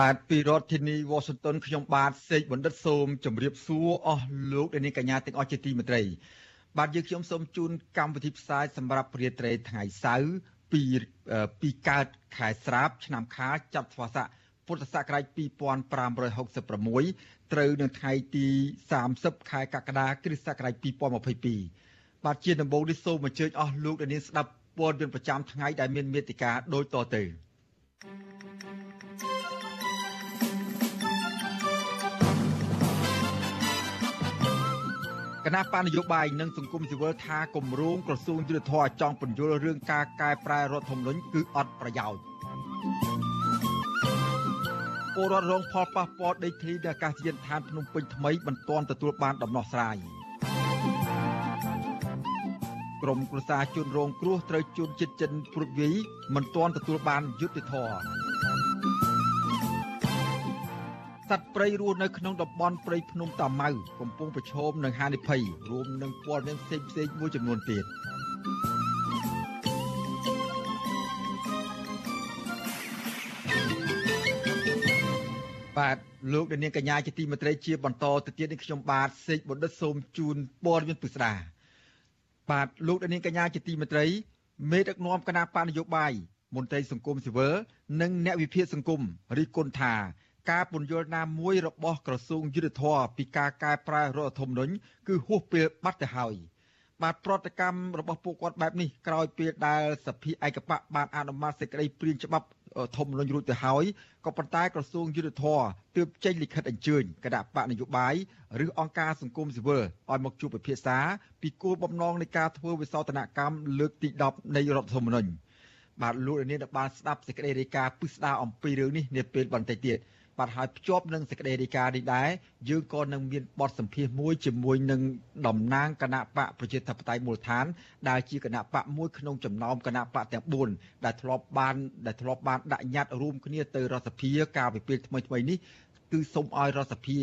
បាទពីរដ្ឋធានី Washington ខ្ញុំបាទសេកបណ្ឌិតសូមជម្រាបសួរអស់លោកអ្នកនាងកញ្ញាទាំងអស់ជាទីមេត្រី បាទយើងខ្ញុំសូមជូនកម្មវិធីផ្សាយសម្រាប់ព្រាត្រីថ្ងៃសៅរ៍ពីពីកើតខែស្រាប ឆ្នាំខាលចត្វាស័កពុទ្ធសករាជ2566ត្រូវនៅថ្ងៃទី30ខែកក្កដាគ្រិស្តសករាជ2022បាទជាដំបូងនេះសូមអញ្ជើញអស់លោកអ្នកនាងស្ដាប់ព័ត៌មានប្រចាំថ្ងៃដែលមានមេតិការដូចតទៅ គណៈបណ្ឌនយោបាយនិងសង្គមស៊ីវិលថាគម្រោងក្រសួងយុទ្ធភ័ពចង់ពន្យល់រឿងការកែប្រែរដ្ឋធម្មនុញ្ញគឺអត់ប្រយោជន៍ពលរដ្ឋរងផលប៉ះពាល់ដីធ្លីនៅអាកាសយានដ្ឋានភ្នំពេញថ្មីមិនទាន់ទទួលបានដំណោះស្រាយក្រមគ្រួសារជនរងគ្រោះត្រូវជួនចិត្តចិនព្រួតវាយមិនទាន់ទទួលបានយុត្តិធម៌ សត្វព្រៃរស់នៅក្នុងតំបន់ព្រៃភ្នំតាម៉ៅកំពុងប្រឈមនឹងហានិភ័យរួមនឹងព័ត៌មានផ្សេងផ្សេងមួយចំនួនទៀតបាទលោកនាងកញ្ញាជាទីមេត្រីជាបន្តទៅទៀតនេះខ្ញុំបាទសេកបណ្ឌិតសូមជូនព័ត៌មានពិស្ដាបាទលោកនាងកញ្ញាជាទីមេត្រីមេដឹកនាំគណៈបកនយោបាយមន្ត្រីសង្គមស៊ីវិលនិងអ្នកវិភាគសង្គមរិះគន់ថា ការពន្យល់ណាមួយរបស់ក្រសួងយុទ្ធភ័ពពីការកែប្រែរដ្ឋធម្មនុញ្ញគឺហួសពេលបាត់ទៅហើយបាទប្រតិកម្មរបស់ពួកគាត់បែបនេះក្រោយពេលដែលសភាឯកបកបានអនុម័តសេចក្តីព្រាងច្បាប់ធម្មនុញ្ញរួចទៅហើយក៏ប៉ុន្តែក្រសួងយុទ្ធភ័ពទើបចេញលិខិតអញ្ជើញគណៈបកនយោបាយឬអង្គការសង្គមស៊ីវិលឲ្យមកជួបពិភាក្សាពីគោលបំណងនៃការធ្វើវិសោធនកម្មលើកទី10នៃរដ្ឋធម្មនុញ្ញបាទលោកលានបានស្ដាប់សេចក្តីរាយការណ៍ពិស្ដារអំពីរឿងនេះនាពេលបន្តិចទៀត បាទហើយភ្ជាប់នឹងសេចក្តីរាយការណ៍នេះដែរយើងក៏នឹងមានបទសម្ភាសន៍មួយជាមួយនឹងតំណាងគណៈបកប្រជាធិបតេយ្យមូលដ្ឋាន ដែលជាគណៈបកមួយក្នុងចំណោមគណៈបកទាំង4ដែលធ្លាប់បានដែលធ្លាប់បានដាក់ញត្តិរួមគ្នាទៅរដ្ឋសភាកាលពីពេលថ្មីថ្មីនេះគឺសូមឲ្យរដ្ឋសភា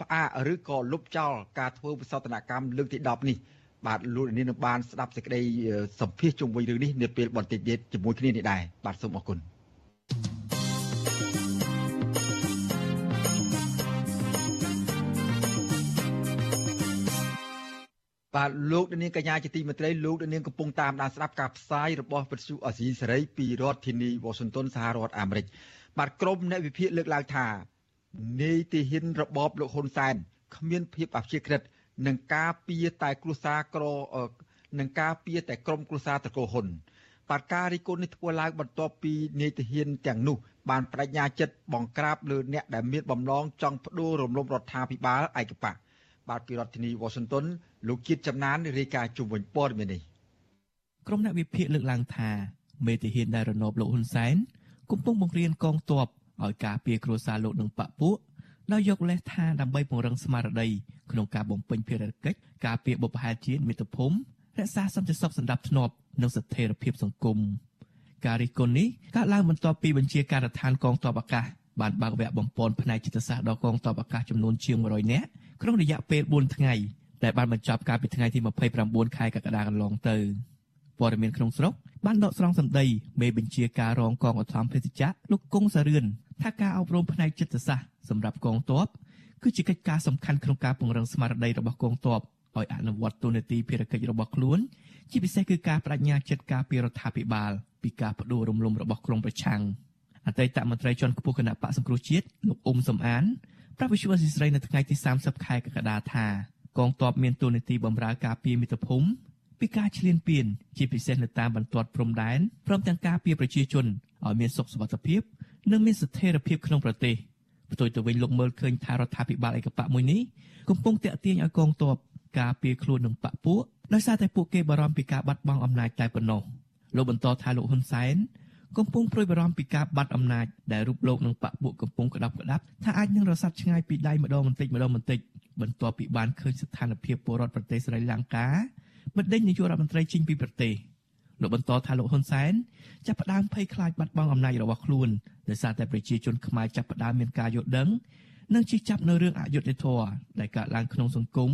ផ្អាកឬក៏លុបចោលការធ្វើវិសោធនកម្មលើកទី10នេះបាទលោកនាងនឹងបានស្ដាប់សេចក្តីសម្ភាសជុំវិញរឿងនេះនាពេលបន្តិចទៀតជាមួយគ្នានេះដែរបាទសូមអរគុណ បាទលោកនាងកញ្ញាជាទីមេត្រីលោកនាងកំពុងតាមដានស្ដាប់ការផ្សាយរបស់វិទ្យុអសីសេរីពីរដ្ឋធានី Washington សហរដ្ឋអាមេរិកបាទក្រុមអ្នកវិភាគលើកឡើងថានីតិហ៊ានរបបលោកហ៊ុនសែនគ្មានភាពអព្យាក្រឹតនឹងការពៀតែគ្រួសារក្រនឹងការពៀតែក្រុមគ្រួសារតកោហ៊ុនបាទការរីគុណនេះធ្វើឡើងបន្ទាប់ពីនីតិហ៊ានទាំងនោះបានបដិញ្ញាចិត្តបង្ក្រាបលើអ្នកដែលមានបំណងចង់ផ្ដួលរំលំរដ្ឋាភិបាលឯកបក បាទពីរដ្ឋធានី Washington លោកជាតិចំណានរាយការណ៍ជុំវិញព័ត៌មាននេះក្រុមអ្នកវិភាគលើកឡើងថាមេតិហ៊ានដែលរណបលោកហ៊ុនសែនកំពុងបង្រៀនកងទ័ពឲ្យការពារគ្រួសារលោកនិងបពពួកដោយយកលេសថាដើម្បីពង្រឹងស្មារតីក្នុងការបំពេញភារកិច្ចការពារបុព្វហេតុជាតិមាតុភូមិរក្សាសន្តិសុខសណ្ដាប់ធ្នាប់និងស្ថិរភាពសង្គមការរិះគន់នេះកើតឡើងបន្ទាប់ពីបញ្ជាការដ្ឋានកងទ័ពអាកាសបានបើកវគ្គបំពន់ផ្នែកចិត្តសាស្ត្រដល់កងទ័ពអាកាសចំនួនជាង100នាក់ ក្នុងរយៈពេល4ថ្ងៃដែលបានបញ្ចប់កាលពីថ្ងៃទី29ខែកក្កដាកន្លងទៅព័ត៌មានក្នុងស្រុកបានដកស្រង់សម្ដីមេបញ្ជាការរងកងឧទ្ធម្ភាគចក្រលោកគង់សារឿនថាការអប់រំផ្នែកចិត្តសាស្ត្រសម្រាប់កងទ័ពគឺជាកិច្ចការសំខាន់ក្នុងការពង្រឹងស្មារតីរបស់កងទ័ពឲ្យអនុវត្តទូនាទីភារកិច្ចរបស់ខ្លួនជាពិសេសគឺការបដិញ្ញាចិត្តការពីរដ្ឋាភិបាលពីការផ្ដួលរំលំរបស់ក្រុមប្រឆាំងអតីតមន្ត្រីជាន់ខ្ពស់គណៈបកសង្គ្រោះជាតិលោកអ៊ុំសំអាន ប្រាប់វិសុវស៊ីស្រីនៅថ្ងៃទី30ខែកក្កដាថាកងទ័ពមានទូនាទីបម្រើការពារមាតុភូមិពីការឈ្លានពានជាពិសេសនៅតាមបន្ទាត់ព្រំដែនព្រមទាំងការពារប្រជាជនឲ្យមានសុខសុវត្ថិភាពនិងមានស្ថិរភាពក្នុងប្រទេសផ្ទុយទៅវិញលោកមើលឃើញថារដ្ឋាភិបាលឯកបកមួយនេះកំពុងតាក់ទាញឲ្យកងទ័ពការពារខ្លួននឹងបកពួកដោយសារតែពួកគេបារម្ភពីការបាត់បង់អំណាចតែប៉ុណ្ណោះលោកបន្តថាលោកហ៊ុនសែន កំពុងព្រួយបារម្ភពីការបាត់អំណាចដែលរូបលោកនិងបពពួកកំពុងក្តាប់ក្តាប់ថាអាចនឹងរសាត់ឆ្ងាយពីដៃម្ដងបន្តិចម្ដងបន្តិចបន្ទាប់ពីបានឃើញស្ថានភាពពលរដ្ឋប្រទេសស្រីលង្កាបណ្ដេញនាយករដ្ឋមន្ត្រីចេញពីប្រទេសលោកបន្តថាលោកហ៊ុនសែនចាប់ផ្ដើមភ័យខ្លាចបាត់បង់អំណាចរបស់ខ្លួនដោយសារតែប្រជាជនខ្មែរចាប់ផ្ដើមមានការយល់ដឹងនិងជិះចាប់នៅរឿងអយុត្តិធម៌ដែលកើតឡើងក្នុងសង្គម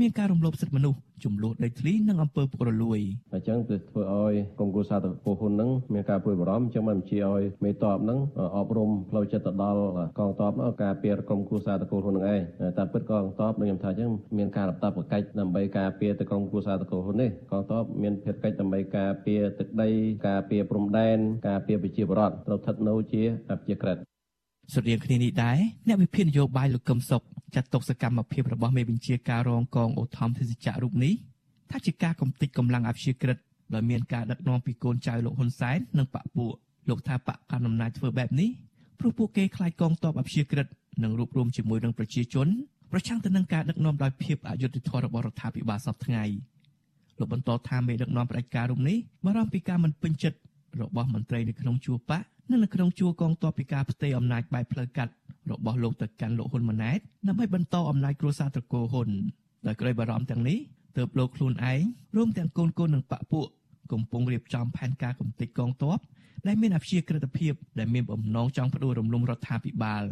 មានការរំលោភសិទ្ធិមនុស្សចំនួនដីធ្លីនិងអំពើពុករលួយអញ្ចឹងទៅធ្វើឲ្យកុំគូសាតកោហ៊ុននឹងមានការព្រួយបារម្ភអញ្ចឹងបានបញ្ជាឲ្យមេតបនឹងអប់រំផ្លូវចិត្តទៅដល់កងទ័ពនោះការពារក្រុមគូសាតកោហ៊ុននឹងឯងតែពិតកងទ័ពនឹងខ្ញុំថាអញ្ចឹងមានការរំដាប់ប្រកិច្ចដើម្បីការពារទៅក្រុមគូសាតកោហ៊ុននេះកងទ័ពមានភារកិច្ចដើម្បីការពារទឹកដីការពារព្រំដែនការពារប្រជាពលរដ្ឋត្រូវស្ថិតនៅជាប្រជាក្រិតស្រដៀងគ្នានេះដែរអ្នកវិភាគនយោបាយលោកកឹមសុខ ចាត់ទុកសកម្មភាពរបស់មេបញ្ជាការរងកងអូថំទេសចៈរូបនេះថាជាការកំទេចកម្លាំងអព្យាក្រឹតដោយមានការដឹកនាំពីកូនចៅលោកហ៊ុនសែននិងបកពួកលោកថាបកកណ្ដាលអំណាចធ្វើបែបនេះព្រោះពួកគេខ្លាចកងទ័ពអព្យាក្រឹតនិងរួបរวมជាមួយនឹងប្រជាជនប្រឆាំងទៅនឹងការដឹកនាំដោយភាពអយុត្តិធម៌របស់រដ្ឋាភិបាលសពថ្ងៃលោកបន្តថាមេដឹកនាំផ្ដាច់ការរូបនេះបារម្ភពីការមិនពេញចិត្តរបស់មន្ត្រីនៅក្នុងជួរបក និងនៅក្នុងជួរកងទ័ពពីការផ្ទេរអំណាចបែបផ្លូវកាត់របស់លោកទៅកាន់លោកហ៊ុនម៉ាណែតដើម្បីបន្តអំណាចគ្រួសារត្រកូលហ៊ុនដោយក្តីបារម្ភទាំងនេះទើបលោកខ្លួនឯងរួមទាំងកូនកូននិងបពពួកកំពុងរៀបចំផែនការកំទេចកងទ័ពដែលមានអព្យាក្រឹតភាពដែលមានបំណងចង់ផ្ដួលរំលំរដ្ឋាភិបាល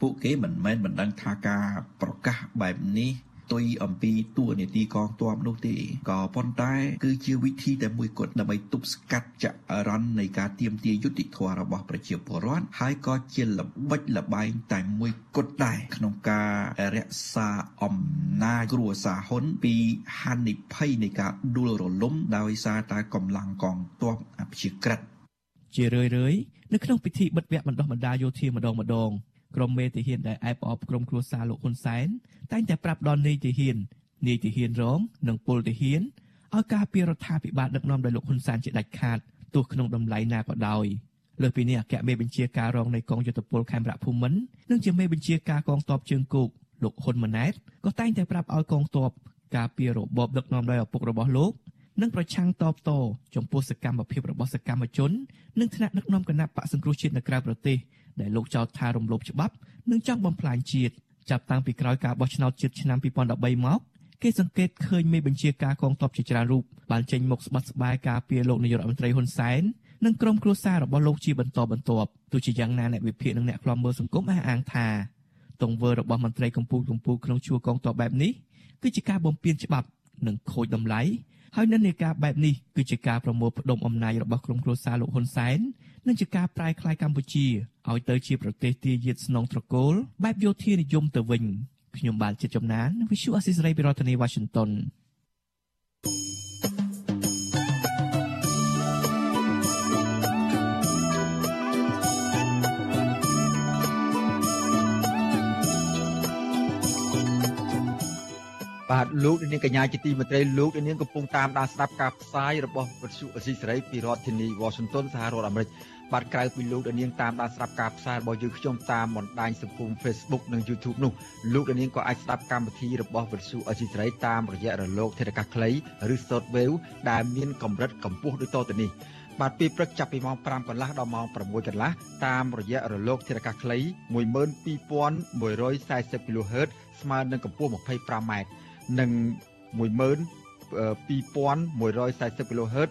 ពួកគេមិនមែនមិនដឹងថាការប្រកាសបែបនេះ ទុយអំពីតួនាទីកងទ័ពនោះទេក៏ប៉ុន្តែ គឺជាវិធីតែមួយគត់ដើម្បីទប់ស្កាត់ចរន្តនៃការទៀមទាយុតិធម៌របស់ប្រជាពលរដ្ឋហើយក៏ជាល្បិចល្បែងតែមួយគត់ដែរក្នុងការរក្សាអំណាចគ្រួសារហ៊ុនពីហានិភ័យនៃការដួលរលំដោយសារតែកម្លាំងកងទ័ពអព្យាក្រឹតជារឿយៗនៅក្នុងពិធីបិទវគ្គបណ្ដុះបណ្ដាលយោធាម្ដងម្ដង ក្រុមមេទាហានដែលអែបអបក្រុមគ្រួសារលោកហ៊ុនសែនតែងតែប្រាប់ដល់នាយទាហាននាយទាហានរងនិងពលទាហានឲ្យការពីរដ្ឋាភិបាលដឹកនាំដោយលោកហ៊ុនសែនជាដាច់ខាតទោះក្នុងតម្លៃណាក៏ដោយលើពីនេះអគ្គមេបញ្ជាការរងនៃកងយុទ្ធពលខេមរៈភូមិន្ទនិងជាមេបញ្ជាការកងទ័ពជើងគោកលោកហ៊ុនម៉ាណែតក៏តែងតែប្រាប់ឲ្យកងទ័ពការពីរបបដឹកនាំដោយឪពុករបស់លោកនិងប្រឆាំងតបតចំពោះសកម្មភាពរបស់សកម្មជននិងថ្នាក់ដឹកនាំគណៈបកសង្គ្រោះជាតិនៅក្រៅប្រទេស ដែលលោកចោទថារំលោភច្បាប់និងចង់បំផ្លាញជាតិចាប់តាំងពីក្រោយការបោះឆ្នោតជាតិឆ្នាំ2013មកគេសង្កេតឃើញមេបញ្ជាការកងទ័ពជាច្រើនរូបបានចេញមុខស្បត់ស្បាយការពារលោកនាយករដ្ឋមន្ត្រីហ៊ុនសែននិងក្រុមគ្រួសាររបស់លោកជាបន្តបន្ទាប់ទោះជាយ៉ាងណាអ្នកវិភាគនិងអ្នកខ្លាំមើលសង្គមអះអាងថាទង្វើរបស់មន្ត្រីកម្ពុជាកម្ពុជាក្នុងជួរកងទ័ពបែបនេះគឺជាការបំពានច្បាប់និងខូចតម្លៃហើយនិន្នាការបែបនេះគឺជាការប្រមូលផ្ដុំអំណាចរបស់ក្រុមគ្រួសារលោកហ៊ុនសែន និងជាការប្រែក្លាយកម្ពុជាឲ្យទៅជាប្រទេសទាយាទស្នងត្រកូលបែបយោធានិយមទៅវិញខ្ញុំបានជាចំណាន Visual Assisray ពីរដ្ឋធានី Washington បាទលោកនាងកញ្ញាជាទីមេត្រីលោកនាងកំពុងតាមដានស្ដាប់ការផ្សាយរបស់វិទ្យុអស៊ីសេរីពីរដ្ឋធានី Washington សហរដ្ឋអាមេរិក បាទក្រៅពីលោកនាងតាមដានស្ដាប់ការផ្សាយរបស់យើងខ្ញុំតាមបណ្ដាញសង្គម Facebook និង YouTube នោះលោកនាងក៏អាចស្ដាប់កម្មវិធីរបស់វិទ្យុអស៊ីសេរីតាមរយៈរលកធាតុអាកាសខ្លីឬ Shortwave ដែលមានកម្រិតកម្ពស់ដូចតទៅនេះបាទពេលព្រឹកចាប់ពីម៉ោង5កន្លះដល់ម៉ោង6កន្លះតាមរយៈរលកធាតុអាកាសខ្លី12140 kHz ស្មើនឹងកម្ពស់ 25m និង12140 kHz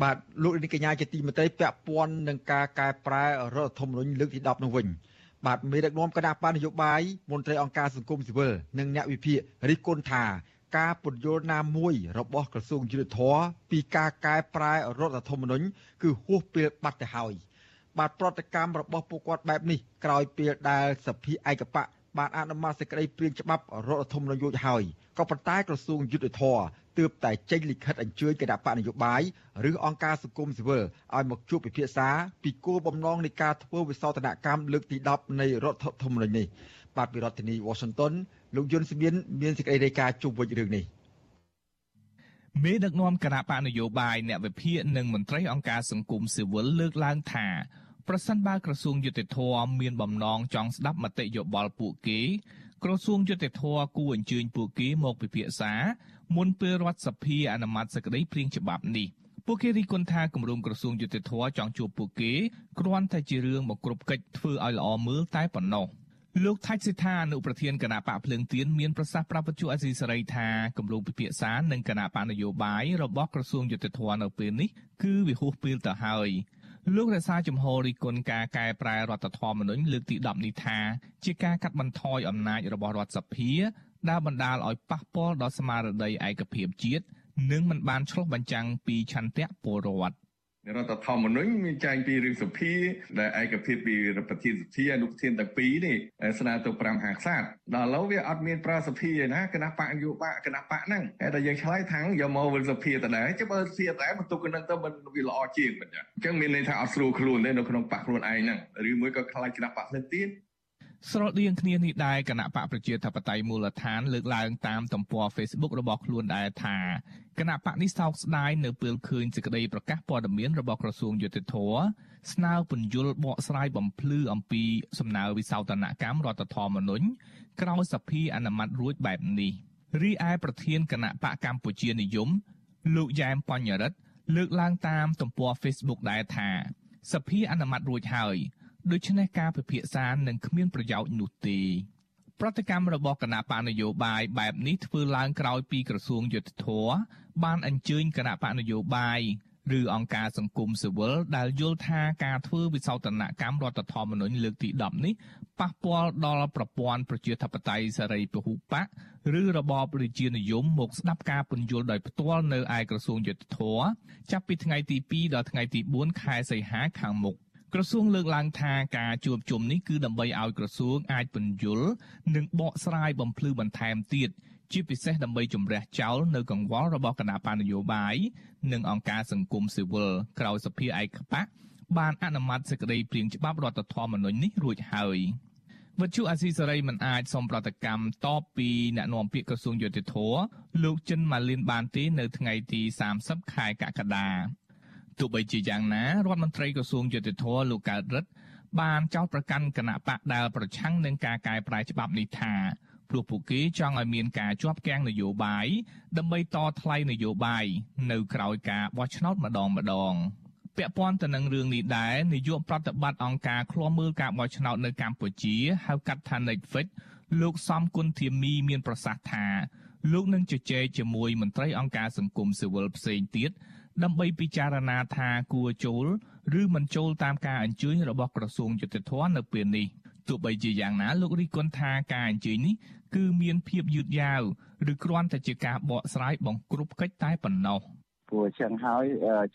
បាទលោកនាងកញ្ញាជាទីមេត្រីពាក់ព័ន្ធនឹងការកែប្រែរដ្ឋធម្មនុញ្ញលើកទី10នោះវិញបាទមេដឹកនាំគណៈបណ្ឌនយោបាយមន្ត្រីអង្គការសង្គមស៊ីវិលនិងអ្នកវិភាគរិះគន់ថាការពន្យល់ណាមួយរបស់ក្រសួងយុទ្ធភ័ពពីការកែប្រែរដ្ឋធម្មនុញ្ញគឺហួសពេលបាត់ទៅហើយបាទប្រតិកម្មរបស់ពួកគាត់បែបនេះក្រោយពេលដែលសភាឯកបកបានអនុម័តសេចក្តីព្រាងច្បាប់រដ្ឋធម្មនុញ្ញរួចហើយក៏ប៉ុន្តែក្រសួងយុទ្ធភ័ព ទើបតែចេញលិខិតអញ្ជើញគណៈបកនយោបាយឬអង្គការសង្គមស៊ីវិលឲ្យមកជួបពិភាក្សាពីគោលបំណងនៃការធ្វើវិសោធនកម្មលើកទី10នៃរដ្ឋធម្មនុញ្ញនេះបាទពីរដ្ឋធានី Washington លោកយុនសមៀនមានសេចក្តីរាយការណ៍ជុំវិញរឿងនេះមេដឹកនាំគណៈបកនយោបាយអ្នកវិភាគនិងមន្ត្រីអង្គការសង្គមស៊ីវិលលើកឡើងថាប្រសិនបើក្រសួងយុតិធធមានបំណងចង់ស្ដាប់មតិយោបល់ពួកគេក្រសួងយុតិធធគួរអញ្ជើញពួកគេមកពិភាក្សា មុនពេលរដ្ឋសភាអនុម័តសេចក្តីព្រៀងច្បាប់នេះពួកគេរីកគុណថាគម្រោងក្រសួងយុតិធធចង់ជួបពួកគេគ្រាន់តែជារឿងមកគ្រប់កិច្ចធ្វើឲ្យល្អមើលតែប៉ុណ្ណោះលោកថាច់សិដ្ឋាអនុប្រធានគណៈបកភ្លើងទៀនមានប្រសាសន៍ប្រាប់វិទ្យុអសីសេរីថាគម្រោងពិភាក្សានឹងគណៈបកនយោបាយរបស់ក្រសួងយុតិធធនៅពេលនេះគឺវាហួសពេលទៅហើយលោករក្សាជំហររិះគន់ការកែប្រែរដ្ឋធម្មនុញ្ញលើកទី10នេះថាជាការកាត់បន្ថយអំណាចរបស់រដ្ឋសភា ដែលបណ្ដាលឲ្យប៉ះពាល់ដល់ស្មារតីឯកភាពជាតិនិងមិនបានឆ្លុះបញ្ចាំងពីឆន្ទៈពលរដ្ឋរដ្ឋធម្មនុញ្ញមានចែងពីរឿងសភាដែលឯកភាពពីប្រធានសភាអនុប្រធានទាំងពីរនេះស្នើទៅ5ហាខ្សាតដល់ឥឡូវវាអត់មានប្រសភាឯណាគណៈបកនយោបាយគណៈបកហ្នឹងតែយើងឆ្លើយថាងយកមកវិលសភាតដែរចុះបើសភាតែបន្ទុកនឹងទៅមិនវាល្អជាងមិនអញ្ចឹងមានន័យថាអត់ស្រួលខ្លួនទេនៅក្នុងបកខ្លួនឯងហ្នឹងឬមួយក៏ខ្លាចគណៈបកផ្សេងទៀត ស្រដៀងគ្នានេះដែរគណៈបកប្រជាធិបតេយ្យមូលដ្ឋានលើកឡើងតាមទំព័រ Facebook របស់ខ្លួនដែរថាគណៈបកនេះសោកស្ដាយនៅពេលឃើញសេចក្តីប្រកាសព័ត៌មានរបស់ក្រសួងយុតិធធស្នើពន្យល់បកស្រាយបំភ្លឺអំពីសំណើវិសោធនកម្មរដ្ឋធម្មនុញ្ញក្រោយសភាអនុម័តរួចបែបនេះរីឯប្រធានគណៈបកកម្ពុជានិយម លោកយ៉ែមបញ្ញរិទ្ធលើកឡើងតាមទំព័រ Facebook ដែរថាសភាអនុម័តរួចហើយ ដូច្នេះការពិភាក្សានឹងគ្មានប្រយោជន៍នោះទេប្រតិកម្មរបស់គណៈបកនយោបាយបែបនេះធ្វើឡើងក្រោយពីក្រសួងយុទ្ធភ័ពបានអញ្ជើញគណៈបកនយោបាយឬអង្គការសង្គមស៊ីវិលដែលយល់ថាការធ្វើវិសោធនកម្មរដ្ឋធម្មនុញ្ញលើកទី10នេះប៉ះពាល់ដល់ប្រព័ន្ធប្រជាធិបតេយ្យសេរីពហុបកឬរបបរាជានិយមមកស្ដាប់ការពន្យល់ដោយផ្ទាល់នៅឯក្រសួងយុទ្ធភ័ពចាប់ពីថ្ងៃទី2ដល់ថ្ងៃទី4ខែសីហាខាងមុខ ក្រសួងលើកឡើងថាការជួបជុំនេះគឺដើម្បីឲ្យក្រសួងអាចពន្យល់និងបកស្រាយបំភ្លឺបន្ថែមទៀតជាពិសេសដើម្បីជំរះចោលនៅកង្វល់របស់គណៈបញ្ញយោបាយនិងអង្គការសង្គមស៊ីវិលក្រៅសភាឯកបកបានអនុម័តសេចក្តីព្រៀងច្បាប់រដ្ឋធម្មនុញ្ញនេះរួចហើយវត្ថុអាស៊ីសេរីមិនអាចសុំប្រតិកម្មតបពីអ្នកនាំពាក្យក្រសួងយុតិធធលោកចិនម៉ាលីនបានទេនៅថ្ងៃទី30ខែកក្កដា ទោះបីជាយ៉ាងណារដ្ឋមន្ត្រីក្រសួងយុតិធធលោកកើតរិទ្ធបានចោទប្រកាន់គណៈបកដែលប្រឆាំងនឹងការកែប្រែច្បាប់នេះថាព្រោះពួកគេចង់ឲ្យមានការជាប់គាំងនយោបាយដើម្បីតថ្លៃនយោបាយនៅក្រៅការបោះឆ្នោតម្ដងម្ដងពាក់ព័ន្ធទៅនឹងរឿងនេះដែរនាយកប្រតិបត្តិអង្គការឃ្លាំមើលការបោះឆ្នោតនៅកម្ពុជាហៅកាត់ថា Netflix លោកសំគុណធាមីមានប្រសាសន៍ថាលោកនឹងជជែកជាមួយមន្ត្រីអង្គការសង្គមស៊ីវិលផ្សេងទៀត ដើម្បីពិចារណាថាគួរចូលឬមិនចូលតាមការអញ្ជើញរបស់ក្រសួងយុតិធធម៌នៅពេលនេះទោះបីជាយ៉ាងណាលោករីគុណថាការអញ្ជើញនេះគឺមានភាពយឺតយ៉ាវឬគ្រាន់តែជាការបកស្រាយបង្ក្រប់កិច្ចតែប៉ុណ្ណោះ។ ព្រោះចឹងហើយ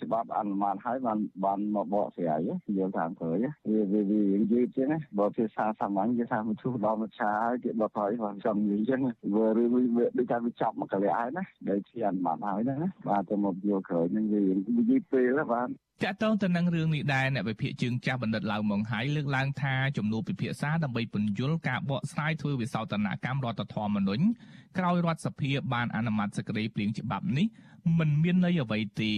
ច្បាប់អនុម័តហើយបានបានមកបកស្រាយយល់តាមព្រៃវាវាវាយឺតចឹងបើភាសាសាមញ្ញគេថាមកជួដល់មកឆាហើយគេបកហើយបានសំនិយាយចឹងវារឿងវាដូចថាវាចាប់មកកលះហើយណាដែលជាអនុម័តហើយណាបាទទៅមកយល់ក្រោយនឹងវានិយាយពេលបាទចាក់តងទៅនឹងរឿងនេះដែរអ្នកវិភាគជើងចាស់បណ្ឌិតឡៅម៉ុងហៃលើកឡើងថាចំនួនពិភាក្សាដើម្បីពន្យល់ការបកស្រាយធ្វើវិសោធនកម្មរដ្ឋធម្មនុញ្ញក្រោយរដ្ឋសភាបានអនុម័តសេចក្តីព្រៀងច្បាប់នេះ មិនមានន័យអ្វីទេ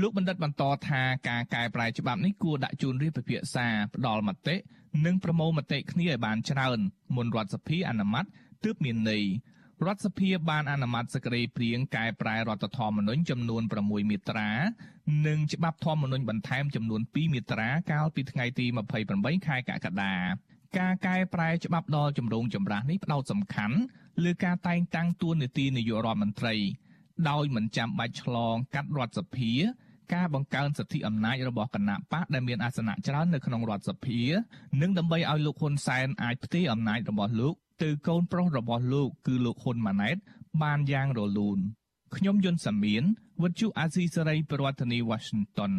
លោកបណ្ឌិតបន្តថាការកែប្រែច្បាប់នេះគួរដាក់ជូនរាជពិភាក្សាផ្ដល់មតិនិងប្រមូលមតិគ្នាឲ្យបានច្រើនមុនរដ្ឋសភាអនុម័តទើបមានន័យរដ្ឋសភាបានអនុម័តសេចក្តីព្រៀងកែប្រែរដ្ឋធម្មនុញ្ញចំនួន6មាត្រា និងច្បាប់ធម្មនុញ្ញបន្ថែមចំនួន2មាត្រាកាលពីថ្ងៃទី28ខែកក្កដាការកែប្រែច្បាប់ដល់ជំរងចម្រាស់នេះផ្ដោតសំខាន់លើការតែងតាំងតួនាទីនាយករដ្ឋមន្ត្រី ដោយមិនចាំបាច់ឆ្លងកាត់រដ្ឋសភា ការបង្កើនសិទ្ធិអំណាចរបស់គណៈបកដែលមានអាសនៈច្រើននៅក្នុងរដ្ឋសភា និងដើម្បីឲ្យលោកហ៊ុនសែនអាចផ្ទេរអំណាចរបស់លោកទៅកូនប្រុសរបស់លោកគឺលោកហ៊ុនម៉ាណែត បានយ៉ាងរលូនខ្ញុំយុនសាមៀនវិទ្យុអាស៊ីសេរីប្រធានាធិបតី Washington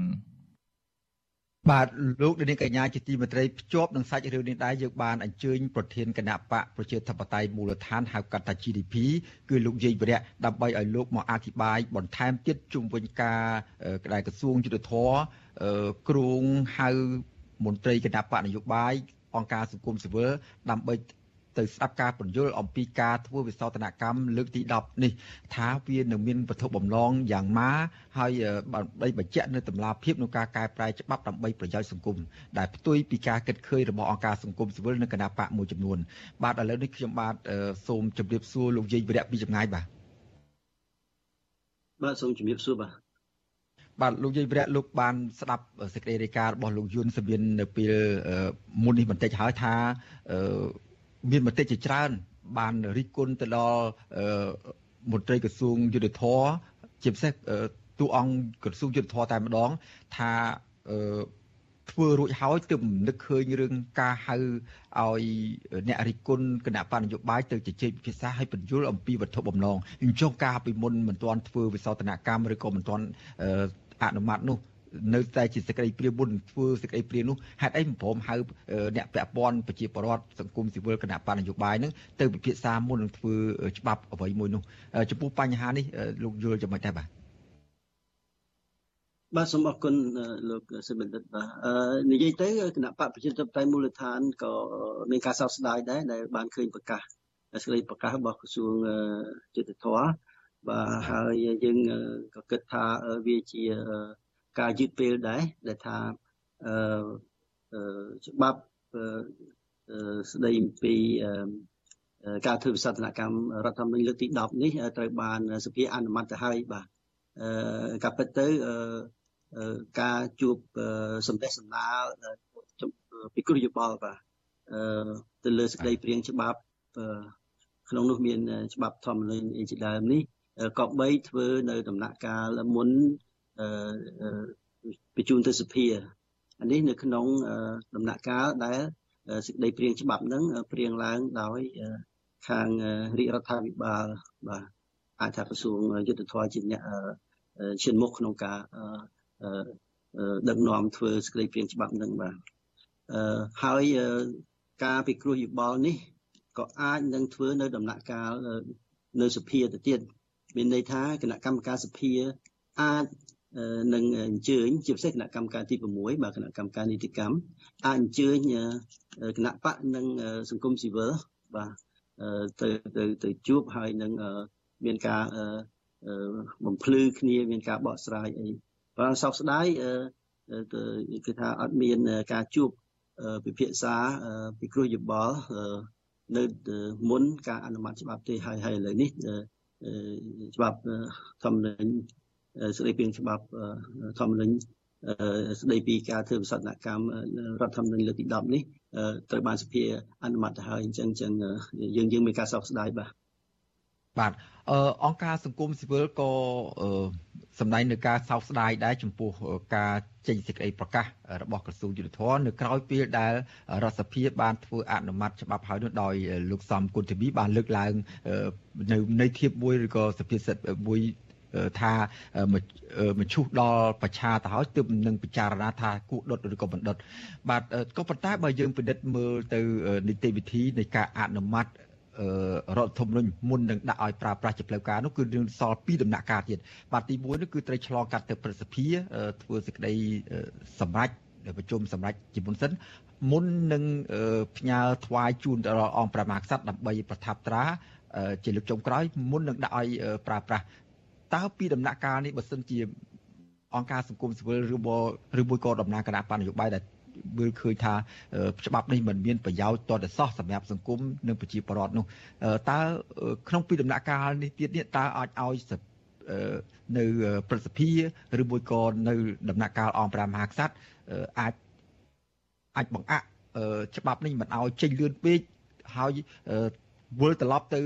បាទលោកនាងកញ្ញាជាទីមេត្រីភ្ជាប់នឹងសាច់រឿងនេះដែរយើងបានអញ្ជើញប្រធានគណៈបកប្រជាធិបតេយ្យមូលដ្ឋានហៅកាត់ថា GDP គឺលោកយាយវរៈដើម្បីឲ្យលោកមកអធិប្បាយបន្ថែមទៀតជុំវិញការក្តារក្រសួងយុទ្ធភ័ពគ្រងហៅមន្ត្រីគណៈបកនយោបាយអង្គការសង្គមស៊ីវិលដើម្បី ទៅស្ដាប់ការពន្យល់អំពីការធ្វើវិសោធនកម្មលើកទី10នេះថាវានឹងមានវត្ថុបំឡងយ៉ាងម៉ាហើយដើម្បីបញ្ជាក់នៅតម្លាភាពក្នុងការកែប្រែច្បាប់ដើម្បីប្រយោជន៍សង្គមដែលផ្ទុយពីការគិតឃើញរបស់អង្គការសង្គមស៊ីវិលនិងគណៈបកមួយចំនួន បាទឥឡូវនេះខ្ញុំបាទសូមជម្រាបសួរលោកយាយវិរៈពីចម្ងាយបាទបាទសូមជម្រាបសួរបាទបាទលោកយាយវរៈលោកបានស្ដាប់សេចក្តីរាយការណ៍របស់លោកយុនសមៀននៅពេលមុននេះបន្តិចហើយថា មានមតិជាច្រើន បានរិះគន់ទៅដល់មន្ត្រីក្រសួងយុទ្ធភ័ពជាពិសេសទូអង្គក្រសួងយុទ្ធភ័ពតែម្ដង ថាធ្វើរួចហើយទើបនឹកឃើញរឿងការហៅឲ្យអ្នករិះគន់គណៈបញ្ញយោបាយទៅជជែកពិភាក្សាឲ្យបញ្យល់អំពីវត្ថុបំណងអញ្ចឹងការពីមុនមិនទាន់ធ្វើវិសោធនកម្មឬក៏មិនទាន់អនុម័តនោះ នៅតែជាសេចក្តីព្រាមុនធ្វើសេចក្តីព្រានោះហេតុអីមិនព្រមហៅអ្នកពាក់ព័ន្ធប្រជាពលរដ្ឋសង្គមស៊ីវិលគណៈបណ្ឌនយោបាយនឹងទៅពិភាក្សាមុននឹងធ្វើច្បាប់អ្វីមួយនោះចំពោះបញ្ហានេះលោកយល់យ៉ាងម៉េចដែរបាទបាទសូមអរគុណលោកសិបណ្ឌិតបាទនិយាយទៅគណៈបកប្រជាធិបតេយ្យមូលដ្ឋានក៏មានការសោកស្ដាយដែរដែលបានឃើញប្រកាសសេចក្តីប្រកាសរបស់ក្រសួងយុទ្ធភ័ពបាទហើយយើងក៏គិតថាវាជា ការយឺតពេលដែរដែលថាអឺច្បាប់ស្ដីអំពីការធ្វើវិសោធនកម្មរដ្ឋធម្មនុញ្ញលើកទី10នេះត្រូវបានសភាអនុម័តទៅហើយបាទអឺការពិតទៅការជួបសម្ដែងសម្ដាលពីគ្រោះយោបល់បាទអឺទៅលើសេចក្តីព្រៀងច្បាប់ក្នុងនោះមានច្បាប់ធម្មនុញ្ញអីជាដើមនេះក៏បីធ្វើនៅដំណាក់កាលមុន បញ្ជូនទៅសភាអានេះនៅក្នុងដំណាក់កាលដែលសេចក្តីព្រៀងច្បាប់ហ្នឹងព្រៀងឡើងដោយខាងរាជរដ្ឋាភិបាលបាទអាចថាក្រសួងយុទ្ធភ័ពជាអ្នកឈានមុខក្នុងការដឹកនាំធ្វើសេចក្តីព្រៀងច្បាប់ហ្នឹងបាទហើយការពិគ្រោះយោបល់នេះក៏អាចនឹងធ្វើនៅដំណាក់កាលនៅសភាទៅទៀតមានន័យថាគណៈកម្មការសភាអាច នឹងអញ្ជើញជាពិសេសគណៈកម្មការទី6បាទគណៈកម្មការនីតិកម្មអាចអញ្ជើញគណៈបកនិងសង្គមស៊ីវិលបាទទៅទៅទៅជួបហើយនឹងមានការបំភ្លឺគ្នាមានការបកស្រាយអីបាទសោកស្ដាយគឺថាអត់មានការជួបពិភាក្សាពិគ្រោះយោបល់នៅមុនការអនុម័តច្បាប់ទេហើយហើយឥឡូវនេះច្បាប់ធម្មនុញ្ញ ស្ដីពីច្បាប់ធម្មនុញ្ញស្ដីពីការធ្វើវិសោធនកម្មរដ្ឋធម្មនុញ្ញលើកទី10នេះត្រូវបានសភាអនុម័តទៅហើយអញ្ចឹងអញ្ចឹងយើងយើងមានការសោកស្ដាយបាទបាទអង្គការសង្គមស៊ីវិលក៏សម្ដែងនៅការសោកស្ដាយដែរចំពោះការចេញសេចក្តីប្រកាសរបស់ក្រសួងយុទ្ធភ័ពនៅក្រៅពេលដែលរដ្ឋសភាបានធ្វើអនុម័តច្បាប់ហើយនោះដោយលោកសំគុណធីវីបានលើកឡើងនៅនៃធៀបមួយឬក៏សភាសិទ្ធមួយ ថាមឈូសដល់ប្រឆាទៅហើយទើបនឹងពិចារណាថាគួរដុតឬក៏បណ្ឌិតបាទក៏ប៉ុន្តែបើយើងពិនិត្យមើលទៅនីតិវិធីនៃការអនុម័តរដ្ឋធម្មនុញ្ញមុននឹងដាក់ឲ្យប្រើប្រាស់ជាផ្លូវការនោះគឺរឿងសល់ពីដំណាក់កាលទៀតបាទទី1នោះគឺត្រូវឆ្លងកាត់ទៅប្រសិទ្ធិធ្វើសេចក្តីសម្រេចប្រជុំសម្រេចជាមុនសិនមុននឹងផ្ញើថ្វាយជូនដល់អង្គព្រះមហាក្សត្រដើម្បីប្រថាប់ត្រាជាលើកចុងក្រោយមុននឹងដាក់ឲ្យប្រើប្រាស់ តើពីដំណាក់កាលនេះបើសិនជាអង្គការសង្គមស៊ីវិលឬមួយឬមួយក៏ដំណើរគណៈបញ្ញយោបាយដែលមើលឃើញថាច្បាប់នេះមិនមានប្រយោជន៍តទៅសោះសម្រាប់សង្គមនិងប្រជាពលរដ្ឋនោះតើក្នុងពីដំណាក់កាលនេះទៀតនេះតើអាចឲ្យនៅប្រសិទ្ធិឬមួយក៏នៅដំណាក់កាលអង្គប្រាមហាក្សត្រអាចអាចបង្អាក់ច្បាប់នេះមិនឲ្យចេញលឿនពេកហើយវិលត្រឡប់ទៅ